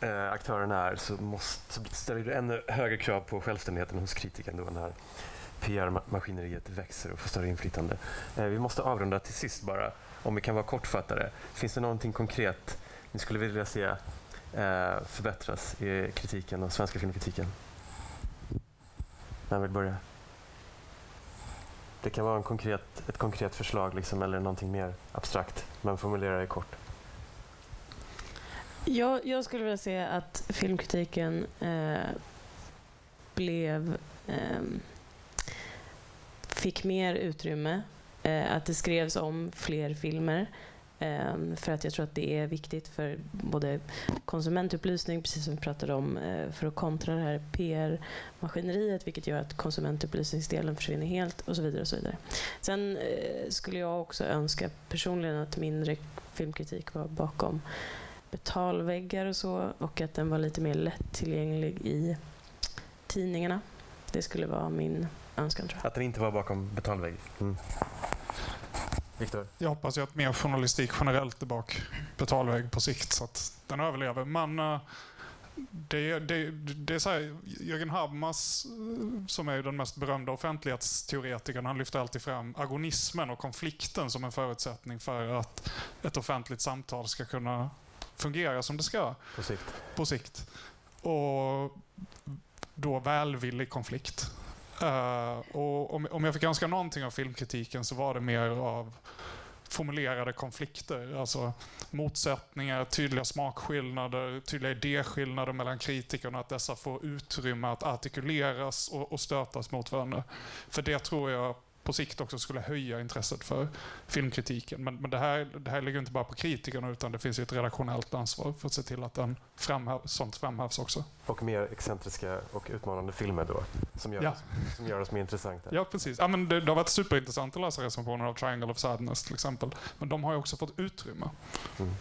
eh, aktören är så, måste, så ställer det ännu högre krav på självständigheten hos kritiken då när PR-maskineriet växer och får större inflytande. Eh, vi måste avrunda till sist bara, om vi kan vara kortfattade. Finns det någonting konkret ni skulle vilja se eh, förbättras i kritiken och svenska filmkritiken? Vem vill börja? Det kan vara en konkret, ett konkret förslag liksom, eller någonting mer abstrakt, men formulera det kort. Jag, jag skulle vilja se att filmkritiken eh, blev Eh, fick mer utrymme. Eh, att det skrevs om fler filmer. Ehm, för att jag tror att det är viktigt för både konsumentupplysning, precis som vi pratade om, eh, för att kontra det här PR-maskineriet, vilket gör att konsumentupplysningsdelen försvinner helt och så vidare. och så vidare. Sen eh, skulle jag också önska personligen att mindre filmkritik var bakom betalväggar och så och att den var lite mer lättillgänglig i tidningarna. Det skulle vara min önskan tror jag. Att den inte var bakom betalvägg. Mm. Viktor? Jag hoppas ju att mer journalistik generellt är bak betalvägg på sikt så att den överlever. Men eh, det, det, det är så här, Jörgen Habermas, eh, som är den mest berömda offentlighetsteoretikern, han lyfter alltid fram agonismen och konflikten som en förutsättning för att ett offentligt samtal ska kunna fungera som det ska På sikt. på sikt. Och då välvillig konflikt. Eh, och om, om jag fick önska någonting av filmkritiken så var det mer av formulerade konflikter. Alltså motsättningar, tydliga smakskillnader, tydliga idéskillnader mellan kritikerna. Att dessa får utrymme att artikuleras och, och stötas mot varandra. För det tror jag på sikt också skulle höja intresset för filmkritiken. Men, men det, här, det här ligger inte bara på kritikerna utan det finns ett redaktionellt ansvar för att se till att den framhäv, sånt framhävs också. Och mer excentriska och utmanande filmer då, som gör, Ja. oss, som gör oss mer intressanta. Ja, precis. Ja, men det, det har varit superintressant att läsa recensioner av Triangle of Sadness till exempel. Men de har ju också fått utrymme. Mm.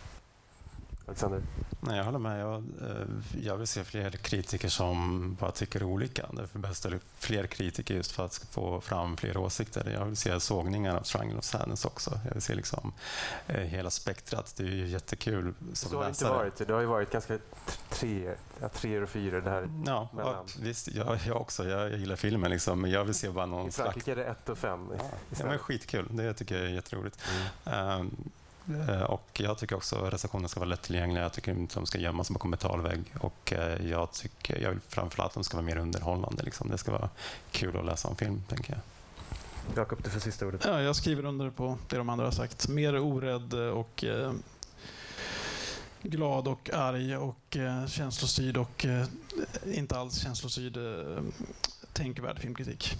Alexander? Nej, jag håller med. Jag, eh, jag vill se fler kritiker som bara tycker olika. Därför bäst eller fler kritiker just för att få fram fler åsikter. Jag vill se sågningar av Triangle of Sadness också. Jag vill se liksom, eh, hela spektrat. Det är ju jättekul som Så har det inte varit. Det har ju varit ganska tre, treor och fyror det här. Ja, mellan. visst, jag, jag också. Jag gillar filmen, liksom, men jag vill se bara någon I slags... Frankrike är det ett och fem. Ja, men skitkul. Det tycker jag är jätteroligt. Mm. Eh, och jag tycker också att recensionerna ska vara lättillgängliga. Jag tycker inte de ska gömmas bakom betalvägg. Och eh, jag, tycker, jag vill framförallt att de ska vara mer underhållande. Liksom. Det ska vara kul att läsa om film, tänker jag. Jakob, du får sista ordet. Ja, jag skriver under på det de andra har sagt. Mer orädd och eh, glad och arg och eh, känslostyrd och eh, inte alls känslostyrd eh, tänkvärd filmkritik.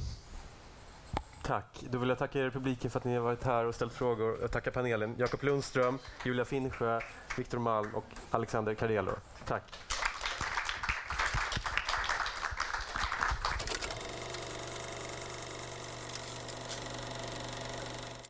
Tack. Då vill jag tacka er i publiken för att ni har varit här och ställt frågor. Jag tackar panelen Jakob Lundström, Julia Finnsjö, Viktor Malm och Alexander Cardello. Tack.